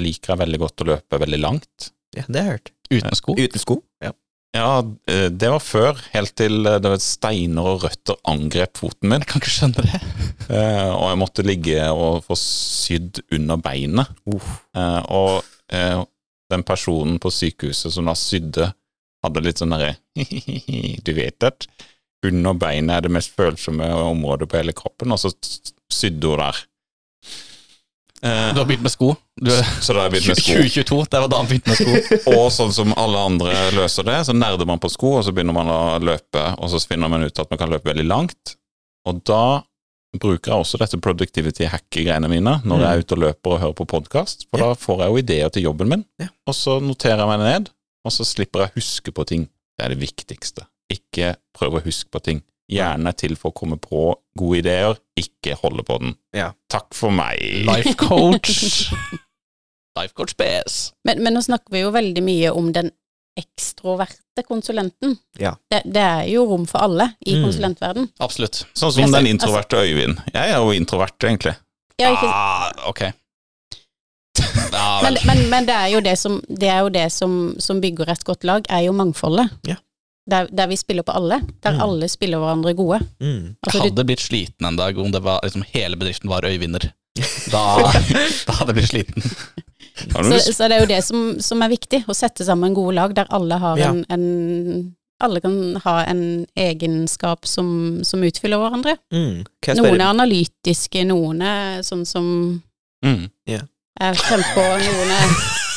liker jeg veldig godt å løpe veldig langt.
ja, det har jeg hørt.
Uten sko.
Uten sko? Ja.
Ja, eh, det var før, helt til eh, det var steiner og røtter angrep foten min,
Jeg kan ikke skjønne det.
eh, og jeg måtte ligge og få sydd under beinet. Uh. Og den personen på sykehuset som da sydde, hadde litt sånn derre Du vet at under beinet er det mest følsomme området på hele kroppen, og så sydde hun der. Eh,
Du har begynt med sko. Du,
så da har jeg begynt med sko.
2022, det var da han begynte med sko.
Og sånn som alle andre løser det, så nerder man på sko, og så begynner man å løpe, og så finner man ut at man kan løpe veldig langt. Og da bruker jeg også dette productivity hack-greiene mine når jeg er ute og løper og hører på podkast, for da får jeg jo ideer til jobben min, og så noterer jeg meg ned, og så slipper jeg å huske på ting. Det er det viktigste. Ikke prøv å huske på ting. Hjernen er til for å komme på gode ideer, ikke holde på den.
Ja.
Takk for meg.
Life coach. Life coach BS.
Men, men nå snakker vi jo veldig mye om den ekstroverte konsulenten.
Ja.
Det, det er jo rom for alle i
Mm.
konsulentverden.
Absolutt.
Sånn som den introverte Øyvind. Jeg er jo introvert, egentlig.
Ja, ikke,
Ah, ok.
Men, men, men det er jo det som, det er jo det som, som bygger et godt lag, er jo mangfoldet.
Ja.
Der, der vi spiller på alle. Der
Mm.
alle spiller hverandre gode.
Mm.
Jeg
Altså, du,
hadde blitt sliten en dag om det var, liksom, hele bedriften var øyvinner. Da, da hadde jeg blitt sliten.
Så, så det er jo det som, som er viktig, å sette sammen gode lag der alle har
Ja.
en, en Alle kan ha en egenskap som, som utfyller hverandre.
Mm.
Noen er analytiske, noen er sånn som
Mm.
er frempå, noen er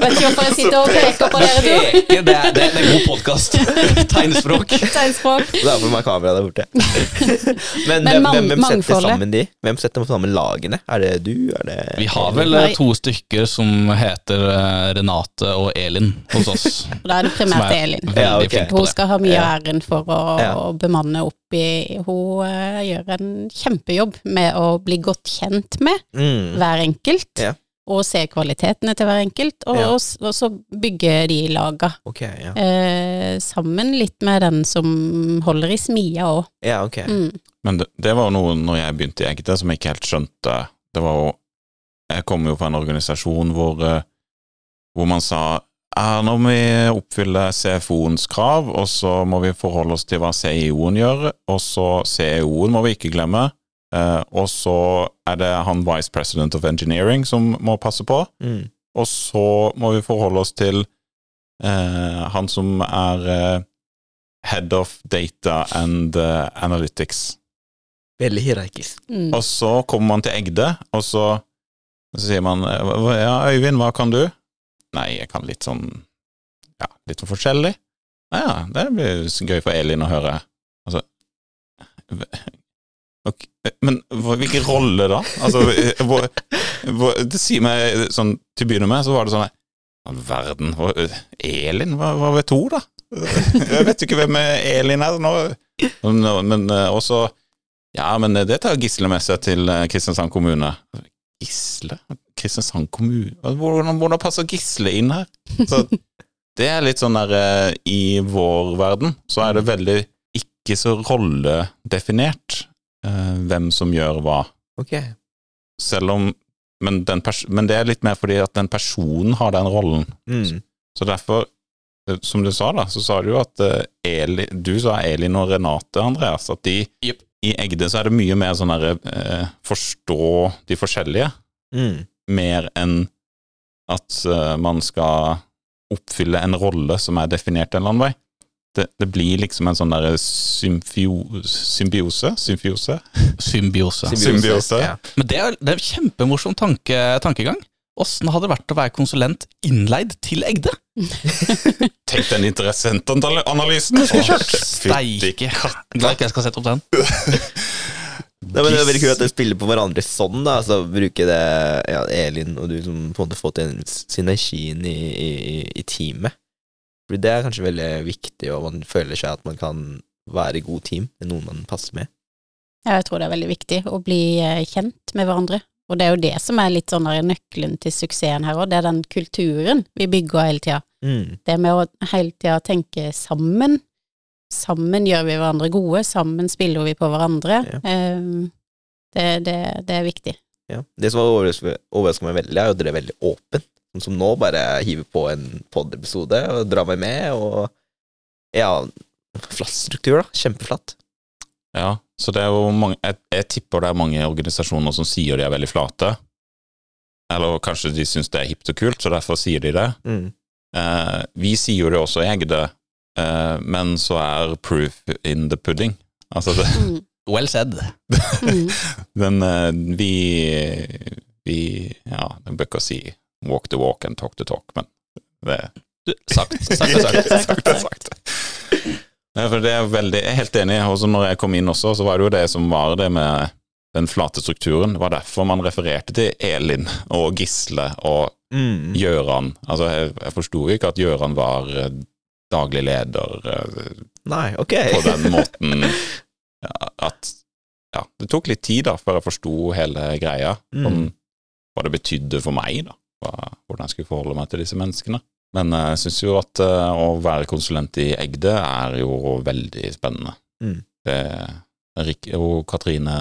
Vet ikke hvorfor jeg sitter og peker på dere to.
Det, det, det er en god podkast. Tegnspråk.
Tegnspråk.
Det er for meg kamera der borte. Men,
Men
hvem, hvem, setter sammen de? Hvem setter sammen lagene? Er det du? Er det
Vi har vel eh,
Nei.
to stykker som heter eh, Renate og Elin hos oss.
Og da er det primært
er
Elin.
Ja,
okay.
Hun skal ha mye
Ja.
av æren for å,
Ja.
å bemanne opp i Hun eh, gjør en kjempejobb med å bli godt kjent med
mm.
hver enkelt.
Ja.
Og se kvalitetene til hver enkelt, og,
Ja.
og, og så bygge de laga.
Ok, ja.
Eh, sammen litt med den som holder i smia òg.
Ja, ok.
Mm.
Men det, det var noe når jeg begynte i Egde som jeg ikke helt skjønte. Det var jo Jeg kom jo fra en organisasjon hvor, eh, hvor man sa ja, nå må vi oppfylle CFO-ens krav, og så må vi forholde oss til hva CIO-en gjør, og så CEO-en må vi ikke glemme. Eh, og så er det han Vice President of Engineering som må passe på.
Mm.
Og så må vi forholde oss til uh, han som er uh, Head of Data and Analytics.
Veldig hierarkisk.
Mm.
Og så kommer man til Egde, og så, så sier man Ja, Øyvind, hva kan du? Nei, jeg kan litt sånn Ja, litt sånn forskjellig. Ja, ja, det blir gøy for Elin å høre. Altså v- ok, Men hvilken rolle da? Altså, eh, hvor, hvor, det sier meg sånn Til å begynne med så var det sånn verden, hva, Elin, hva, hva vet hun, da? Jeg vet ikke hvem Elin er nå. Men, eh, også Ja, men det tar Gisle med seg til eh, Kristiansand kommune. Gisle? Kristiansand kommune? Hvordan, hvordan passer Gisle inn her? Så det er litt sånn der eh, I vår verden så er det veldig ikke så rolledefinert eh, hvem som gjør hva.
Ok.
Selv om men, men det er litt mer fordi at den personen har den rollen.
Mm.
Så derfor, eh, som du sa da, så sa du jo at eh, Eli, du sa Elin og Renate, Andreas, at de
yep.
i Egde så er det mye mer sånn derre eh, forstå de forskjellige,
Mm.
mer enn at eh, man skal oppfylle en rolle som er definert en eller annen vei. Det, det blir liksom en sånn derre symfio- symbiose? Symfiose?
Symbiose.
Symbiose.
Ja.
Men det er, det er en kjempemorsom tanke, tankegang. Åssen hadde det vært å være konsulent innleid til Egde?
Tenk den interessentanalysen du skulle kjørt!
Steike. katten! ikke jeg skal sette opp den.
Nei, men det er veldig kult at dere spiller på hverandre sånn, da. Altså bruke det ja, Elin og du som på en måte fått til synergien i, i, i- i teamet. Fordi det er kanskje veldig viktig, og man føler seg at man kan være i god team med noen man passer med.
Ja, jeg tror det er veldig viktig å bli eh, kjent med hverandre. Og det er jo det som er litt sånn nøkkelen til suksessen her òg, det er den kulturen vi bygger hele tida.
Mm.
Det med å hele tida tenke sammen. Sammen gjør vi hverandre gode, sammen spiller vi på hverandre.
Ja.
Ehm, det, det, det er viktig.
Ja. Det som overrasker overrasker meg veldig, er jo at dere er veldig åpen. Som nå, bare hiver på en pod-episode og drar meg med, og ja, flatt struktur, da. Kjempeflatt.
Ja, så det er jo mange jeg, jeg tipper det er mange organisasjoner som sier de er veldig flate. Eller kanskje de syns det er hipt og kult, så derfor sier de det.
Mm.
Eh, vi sier jo det også i Egde, eh, men så er proof in the pudding. Altså, det,
Mm.
Well said.
Men
den eh, Vi Vi Ja, jeg bør ikke si walk the walk and talk the talk, men det
Du, sagt, sagt sagt.
sagt er sagt. Ja, for det er veldig, jeg er helt enig. Også når jeg kom inn også, så var det jo det som var det med den flate strukturen. Det var derfor man refererte til Elin og Gisle og
Mm.
Gjøran. Altså, jeg, jeg forsto ikke at Gjøran var eh, daglig leder eh,
Nei, ok.
på den måten ja, at Ja, det tok litt tid da før jeg forsto hele greia.
Mm.
om hva det betydde for meg, da. Hvordan jeg skulle forholde meg til disse menneskene. Men eh, jeg syns jo at eh, å være konsulent i Egde er jo veldig spennende.
Mm.
Det Rik og Katrine,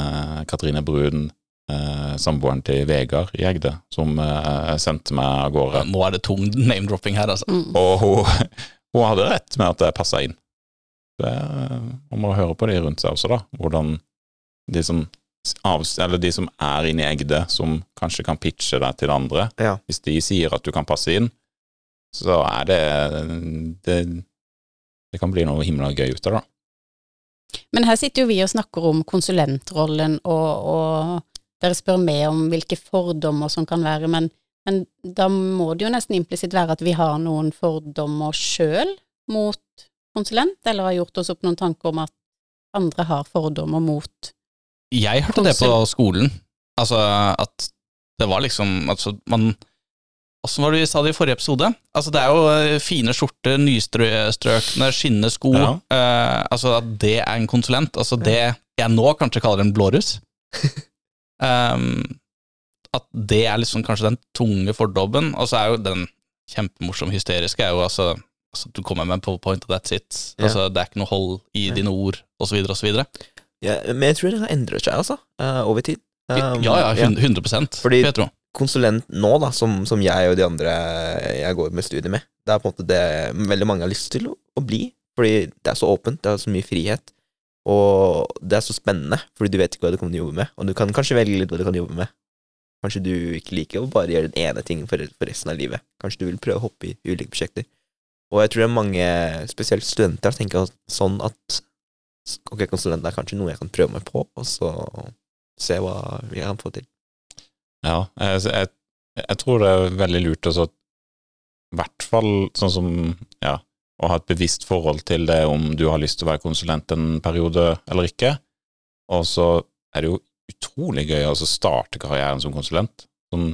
Katrine Brun, eh, samboeren til Vegard i Egde, som eh, sendte meg av gårde.
Nå er det tung name-dropping her, altså.
Mm.
Og hun, hun hadde rett med at jeg passa inn. Det, man må høre på de rundt seg også, da. Hvordan de som, av, eller de som er inne i Egde, som kanskje kan pitche deg til andre.
Ja.
Hvis de sier at du kan passe inn, så er det Det, det kan bli noe himla gøy ut av det.
Men her sitter jo vi og snakker om konsulentrollen, og, og dere spør meg om hvilke fordommer som kan være, men, men da må det jo nesten implisitt være at vi har noen fordommer sjøl mot konsulent, eller har gjort oss opp noen tanker om at andre har fordommer mot
Jeg hørte det på skolen. Altså at det var liksom Altså, man Åssen var det vi sa det i forrige episode? Altså, det er jo eh, fine skjorter, nystrøkne, skinnende sko.
Ja.
uh, altså, at det er en konsulent. Altså, det jeg nå kanskje kaller en blåruss. um, at det er liksom kanskje den tunge fordommen. Og så er jo den kjempemorsom hysteriske er jo altså, altså Du kommer med en powerpoint, og that's it.
Ja.
Altså, det er ikke noe hold i dine ord, osv., osv.
Ja, men jeg tror det har endret seg, altså, eh, over tid. Um,
Ja, ja, 100, ja.
Fordi- konsulent nå, da, som, som jeg og de andre jeg går med studiet med, det er på en måte det veldig mange har lyst til å, å bli. Fordi det er så åpent, det er så mye frihet, og det er så spennende, fordi du vet ikke hva du kommer til å jobbe med, og du kan kanskje velge litt hva du kan jobbe med. Kanskje du ikke liker å bare gjøre den ene tingen for, for resten av livet. Kanskje du vil prøve å hoppe i ulike prosjekter. Og jeg tror det er mange, spesielt studenter, tenker sånn at ok, konsulent er kanskje noe jeg kan prøve meg på, og så se hva jeg kan få til.
Ja, jeg, jeg, tror det er veldig lurt å så i hvert fall sånn som ja, å ha et bevisst forhold til det om du har lyst til å være konsulent en periode eller ikke. Og så er det jo utrolig gøy å starte karrieren som konsulent. Sånn,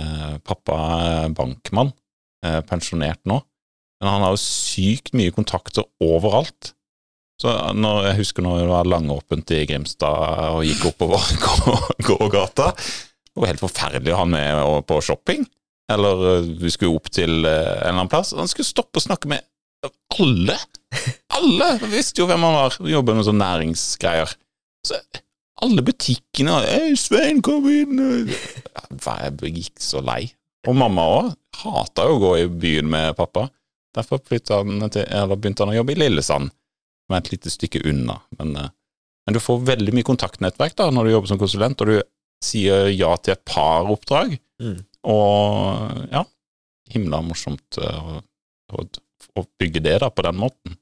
eh, pappa er bankmann, eh, pensjonert nå, men han har jo sykt mye kontakter overalt. Så når, jeg husker når det var langåpent i Grimstad og gikk oppover gågata, det var helt forferdelig å ha med på shopping. Eller eh, vi skulle opp til eh, en eller annen plass. Han skulle stoppe og snakke med alle! Alle! Vi visste jo hvem han var. Vi jobber med sånne næringsgreier. Så alle butikkene Hei, Svein, kom inn! Jeg gikk så lei. Og mamma òg. Hata jo å gå i byen med pappa. Derfor han til, begynte han å jobbe i Lillesand, som er et lite stykke unna. Men, eh, men du får veldig mye kontaktnettverk da når du jobber som konsulent, og du sier ja til et par oppdrag.
Mm.
Og ja, himla morsomt eh, å, å, å bygge det da på den måten.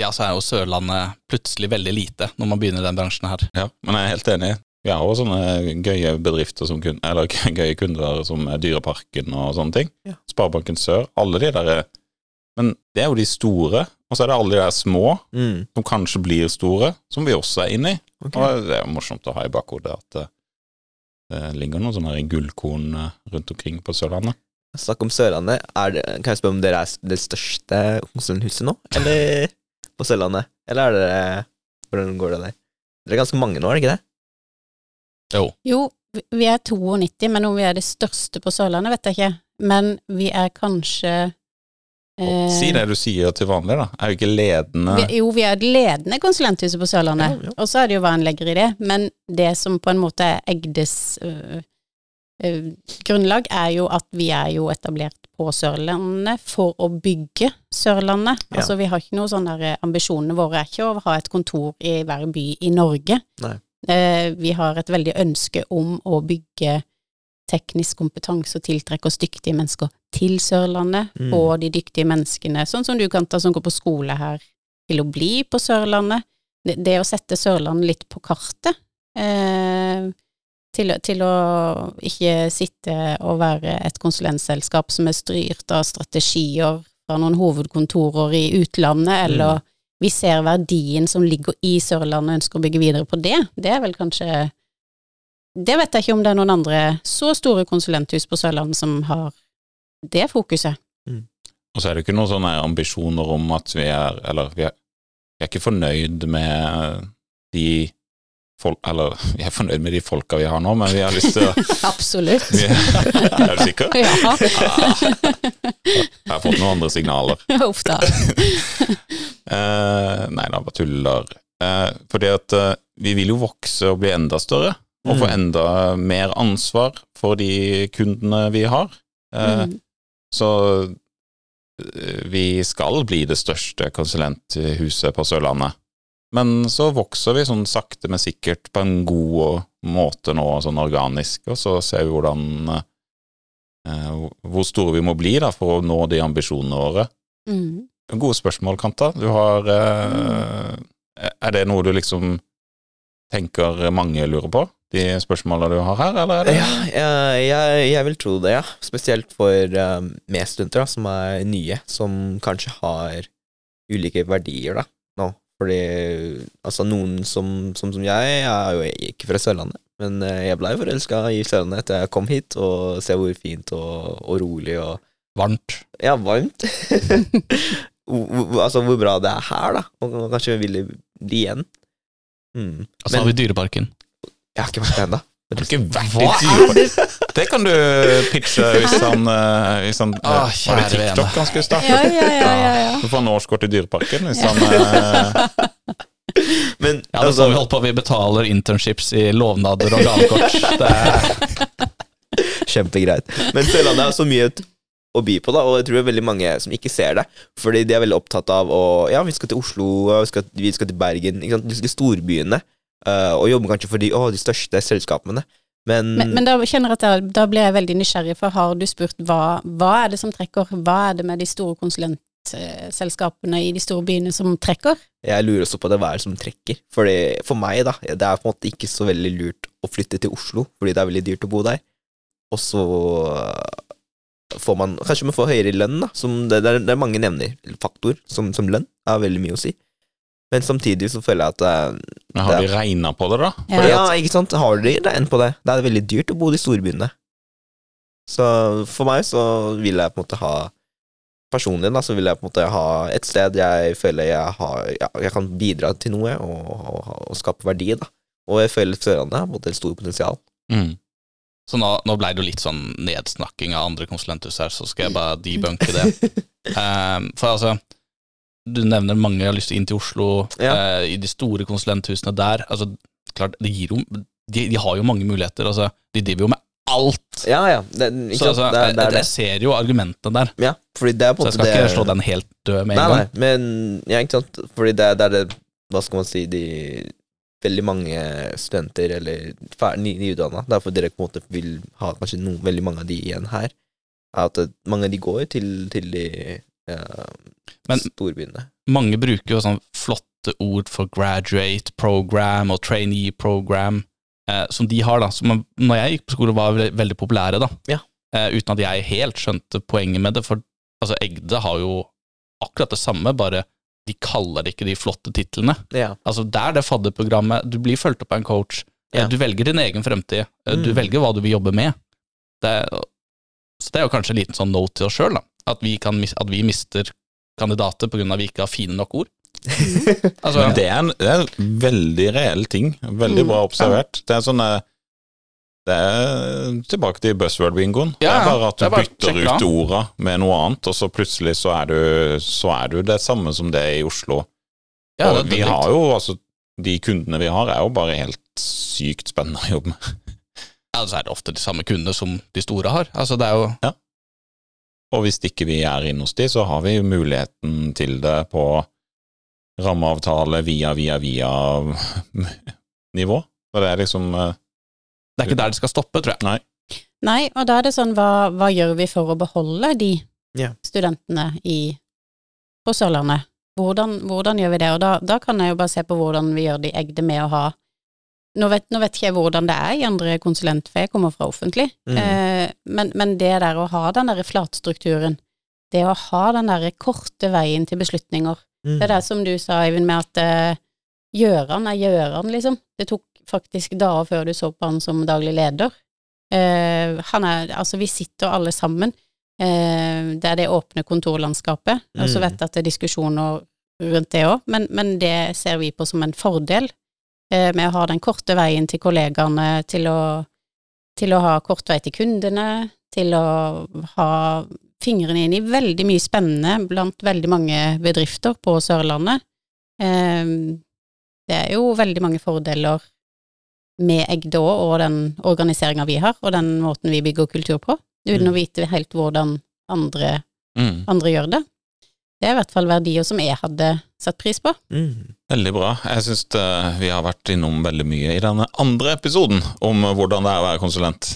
Ja, så er jo Sørlandet plutselig veldig lite når man begynner i den bransjen her.
Ja, men jeg er helt enig. Vi har også sånne gøye bedrifter som kun, eller gøye kunder som Dyreparken og sånne ting.
Ja.
Sparebanken Sør. Alle de der er Men det er jo de store, og så er det alle de der små
Mm.
som kanskje blir store, som vi også er inne i.
ok.
Og det er jo morsomt å ha i bakhodet at det, det ligger noen sånne gullkorn eh, rundt omkring på Sørlandet.
Snakk om Sørlandet. Er det, kan jeg spørre om dere er det største konsernhuset nå, eller på Sørlandet? Eller er dere Hvordan går det der? Dere er ganske mange nå, er det ikke det?
Jo.
Jo, vi- er 92, men om vi er det største på Sørlandet, vet jeg ikke. Men vi er kanskje eh,
Si det du sier til vanlig, da. Er jo ikke ledende
Vi, jo, vi er et ledende konsulenthuset på Sørlandet,
Ja, ja.
og så er det jo hva en legger i det. Men det som på en måte er Egdes øh, øh, grunnlag, er jo at vi er jo etablert på Sørlandet for å bygge Sørlandet.
Ja.
Altså vi har ikke noe sånn der eh, Ambisjonene våre er ikke å ha et kontor i hver by i Norge.
Nei.
Eh, vi har et veldig ønske om å bygge teknisk kompetanse og tiltrekke oss dyktige mennesker til Sørlandet,
Mm.
og de dyktige menneskene, sånn som du kan ta, som går på skole her, til å bli på Sørlandet. Det, det å sette Sørlandet litt på kartet, eh, til, til å ikke sitte og være et konsulentselskap som er styrt av strategier fra noen hovedkontorer i utlandet, eller vi ser verdien som ligger i Sørlandet og ønsker å bygge videre på det. Det er vel kanskje Det vet jeg ikke om det er noen andre så store konsulenthus på Sørlandet som har det fokuset.
Og så er det ikke noen sånne ambisjoner om at vi er Eller vi er, vi er ikke fornøyd med de folk Eller vi er fornøyd med de folka vi har nå, men vi har lyst til å
Absolutt.
vi er, du sikker?
Ja.
Jeg har fått noen andre signaler.
Uff da.
Eh, nei da, bare tuller. Eh, fordi at eh, vi vil jo vokse og bli enda større, og få
Mm.
enda mer ansvar for de kundene vi har. Eh,
Mm.
Så eh, vi skal bli det største konsulenthuset på Sørlandet. Men så vokser vi sånn sakte, men sikkert på en god måte nå, sånn organisk, og så ser vi hvordan eh, Hvor store vi må bli da for å nå de ambisjonene våre.
Mm.
Gode spørsmål, Kanta. Du har eh, Er det noe du liksom tenker mange lurer på? De spørsmålene du har her, eller er
Ja, jeg, jeg, vil tro det, ja. Spesielt for um, medstudenter som er nye, som kanskje har ulike verdier da, nå. Fordi altså noen som, som, som jeg, jeg er jo ikke fra Sørlandet, men eh, jeg blei forelska i Sørlandet etter jeg kom hit, og ser hvor fint og, og rolig og
Varmt.
Ja, varmt. altså hvor bra det er her, da, og kanskje vil bli igjen. Mm.
Altså men, har vi Dyreparken.
Jeg har ikke vært der ennå.
Det har ikke vært
Hva
i
er
Dyreparken. Det kan du pitche hvis han, hvis han
Ah,
Var det
vene.
TikTok han skulle starte?
Ja, ja, ja, ja, ja.
Du får en årskort i Dyreparken hvis han eh,
Men
Ja, det er
altså,
sånn vi holdt på, vi betaler internships i lovnader og gavekort. Det er,
kjempegreit. Men Sørlandet har så mye t- å by på, da, og jeg tror det er veldig mange som ikke ser det. Fordi de er veldig opptatt av å Ja, vi skal til Oslo, og vi skal, vi skal til Bergen, ikke sant? de skal til storbyene. Eh, og jobber kanskje for de, å, de største selskapene. Men,
Men, men da kjenner jeg at da, da blir jeg veldig nysgjerrig, for har du spurt hva, hva er det som trekker? Hva er det med de store konsulentselskapene i de store byene som trekker?
jeg lurer også på det hva er det som trekker. Fordi For meg, da, det er på en måte ikke så veldig lurt å flytte til Oslo, fordi det er veldig dyrt å bo der. Og så øh, får man Kanskje man får høyere lønn, da. Som det, det, er, det er mange nevner. Faktor som, som lønn er veldig mye å si. Men samtidig så føler jeg at det,
Men Har de regna på det, da?
Ja.
Ja, ikke sant? Har de regnet på det? Det er veldig dyrt å bo i storbyene. Så for meg så vil jeg på en måte ha Personlig da, så vil jeg på en måte ha et sted jeg føler jeg har ja, Jeg kan bidra til noe og, og, og skape verdi, da. Og jeg føler Sørlandet har på en måte et stort potensial.
Mm.
så nå, nå ble det jo litt sånn nedsnakking av andre konsulenthus her, så skal jeg bare debunke det. Um, for altså, du nevner mange har lyst til inn til Oslo,
Ja.
eh, i de store konsulenthusene der. Altså, klart, det gir jo de, de har jo mange muligheter. Altså, de driver jo med alt.
Ja, ja. Det,
Så altså,
det, det
jeg, jeg ser jo argumentene der,
Ja, fordi det er på
så jeg skal ikke slå den helt død med en gang.
nei, men ja, ikke sant. Fordi det, er det Hva skal man si De veldig mange studenter eller nyutdanna, derfor dere på en måte vil ha kanskje noen, veldig mange av de igjen her, er at mange av de går til, til de
Men-
storbyene.
Mange bruker jo sånn flotte ord for graduate program og trainee program, eh, som de har, da. Som når jeg gikk på skole, var veldig, populære, da.
Ja.
Eh, uten at jeg helt skjønte poenget med det. For altså, Egde har jo akkurat det samme, bare de kaller det ikke de flotte titlene.
Ja.
Altså, det er det fadderprogrammet. Du blir fulgt opp av en coach. Eh,
Ja.
Du velger din egen fremtid. Mm. Du velger hva du vil jobbe med. Det, er- så det er jo kanskje en liten sånn note til oss sjøl, da. At vi, kan, at vi mister kandidater på grunn av at vi ikke har fine nok ord. Altså,
Men det er, en, det er en veldig reell ting. Veldig
Mm.
bra observert. Det er sånn Det er tilbake til buzzword-bingoen. det er bare at du
bare
bytter ut orda med noe annet, og så plutselig så er du, så er du det samme som det er i Oslo.
ja,
og vi har jo altså De kundene vi har, er jo bare helt sykt spennende å jobbe med.
Ja, så er det ofte de samme kundene som de store har. Altså, det er jo
Og hvis ikke vi er inne hos de, så har vi muligheten til det på rammeavtale via, via, via nivå. Så det er liksom eh,
Det er ikke der det skal stoppe, tror jeg.
Nei.
Nei, og da er det sånn, hva, hva gjør vi for å beholde de
yeah.
studentene i, på Sørlandet? Hvordan, hvordan gjør vi det? Og da, da kan jeg jo bare se på hvordan vi gjør de Egde med å ha nå vet, nå vet ikke jeg hvordan det er i andre konsulent, for jeg kommer fra offentlig,
Mm.
eh, men, men det der å ha den derre flatstrukturen, det å ha den derre korte veien til beslutninger,
Mm.
det er det som du sa, Eivind, med at eh, Gjøran er Gjøran, liksom. Det tok faktisk dager før du så på han som daglig leder. Eh, han er Altså, vi sitter alle sammen. Eh, det er det åpne kontorlandskapet. Og så
Mm.
vet jeg at det er diskusjoner rundt det òg, men, men det ser vi på som en fordel. Eh, med å ha den korte veien til kollegaene, til å, til å ha kort vei til kundene, til å ha fingrene inn i veldig mye spennende blant veldig mange bedrifter på Sørlandet. Eh, det er jo veldig mange fordeler med Egde òg, og den organiseringa vi har, og den måten vi bygger kultur på, uten
Mm.
å vite helt hvordan andre,
mm,
andre gjør det. Det er i hvert fall verdier som jeg hadde satt pris på.
Mm.
Veldig bra. Jeg syns vi har vært innom veldig mye i denne andre episoden om hvordan det er å være konsulent.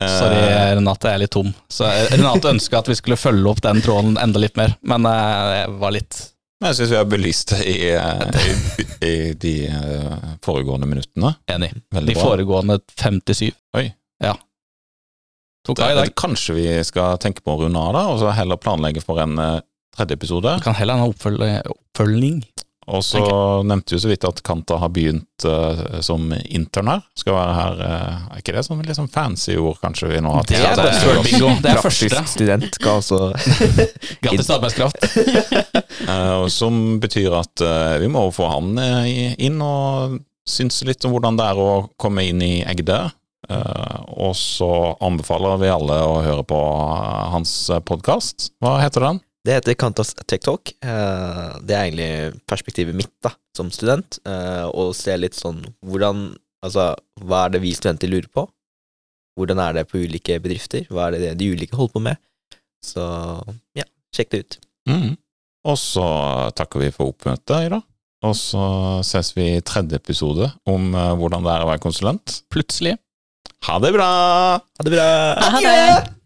Eh,
Sorry, Renate, jeg er litt tom. Så Renate ønska at vi skulle følge opp den tråden enda litt mer, men det jeg var litt
jeg syns vi har belyst det i, eh, i, i de eh, foregående minuttene.
enig.
Veldig
De
bra.
foregående 57.
Oi.
Ja. Tok
Da,
av i dag.
kanskje vi skal tenke på å runde av, da, og så heller planlegge for en eh, tredje episode.
Du kan heller ha en oppfølg- oppfølging.
Og så nevnte vi så vidt at Kanta har begynt uh, som intern her. Skal være her uh, Er ikke det sånn sånn fancy ord, kanskje vi nå har
Det er
det, oss?
buzzword bingo. Det er første.
student skal altså
Grattis til arbeidskraft.
uh, som betyr at vi må få han inn og synse litt om hvordan det er å komme inn i Egde. Eh, og så anbefaler vi alle å høre på hans podkast. Hva heter den?
Det heter Kantas Tech Talk. Eh, Det er egentlig perspektivet mitt da, som student, eh, å se litt sånn hvordan Altså, hva er det vi studenter lurer på? Hvordan er det på ulike bedrifter? Hva er det de ulike holder på med? Så ja, sjekk det ut.
Mm. Og så takker vi for oppmøtet i dag. Og så ses vi i tredje episode om eh, hvordan det er å være konsulent.
Plutselig.
Ha det bra!
Ha det bra!
Ha det!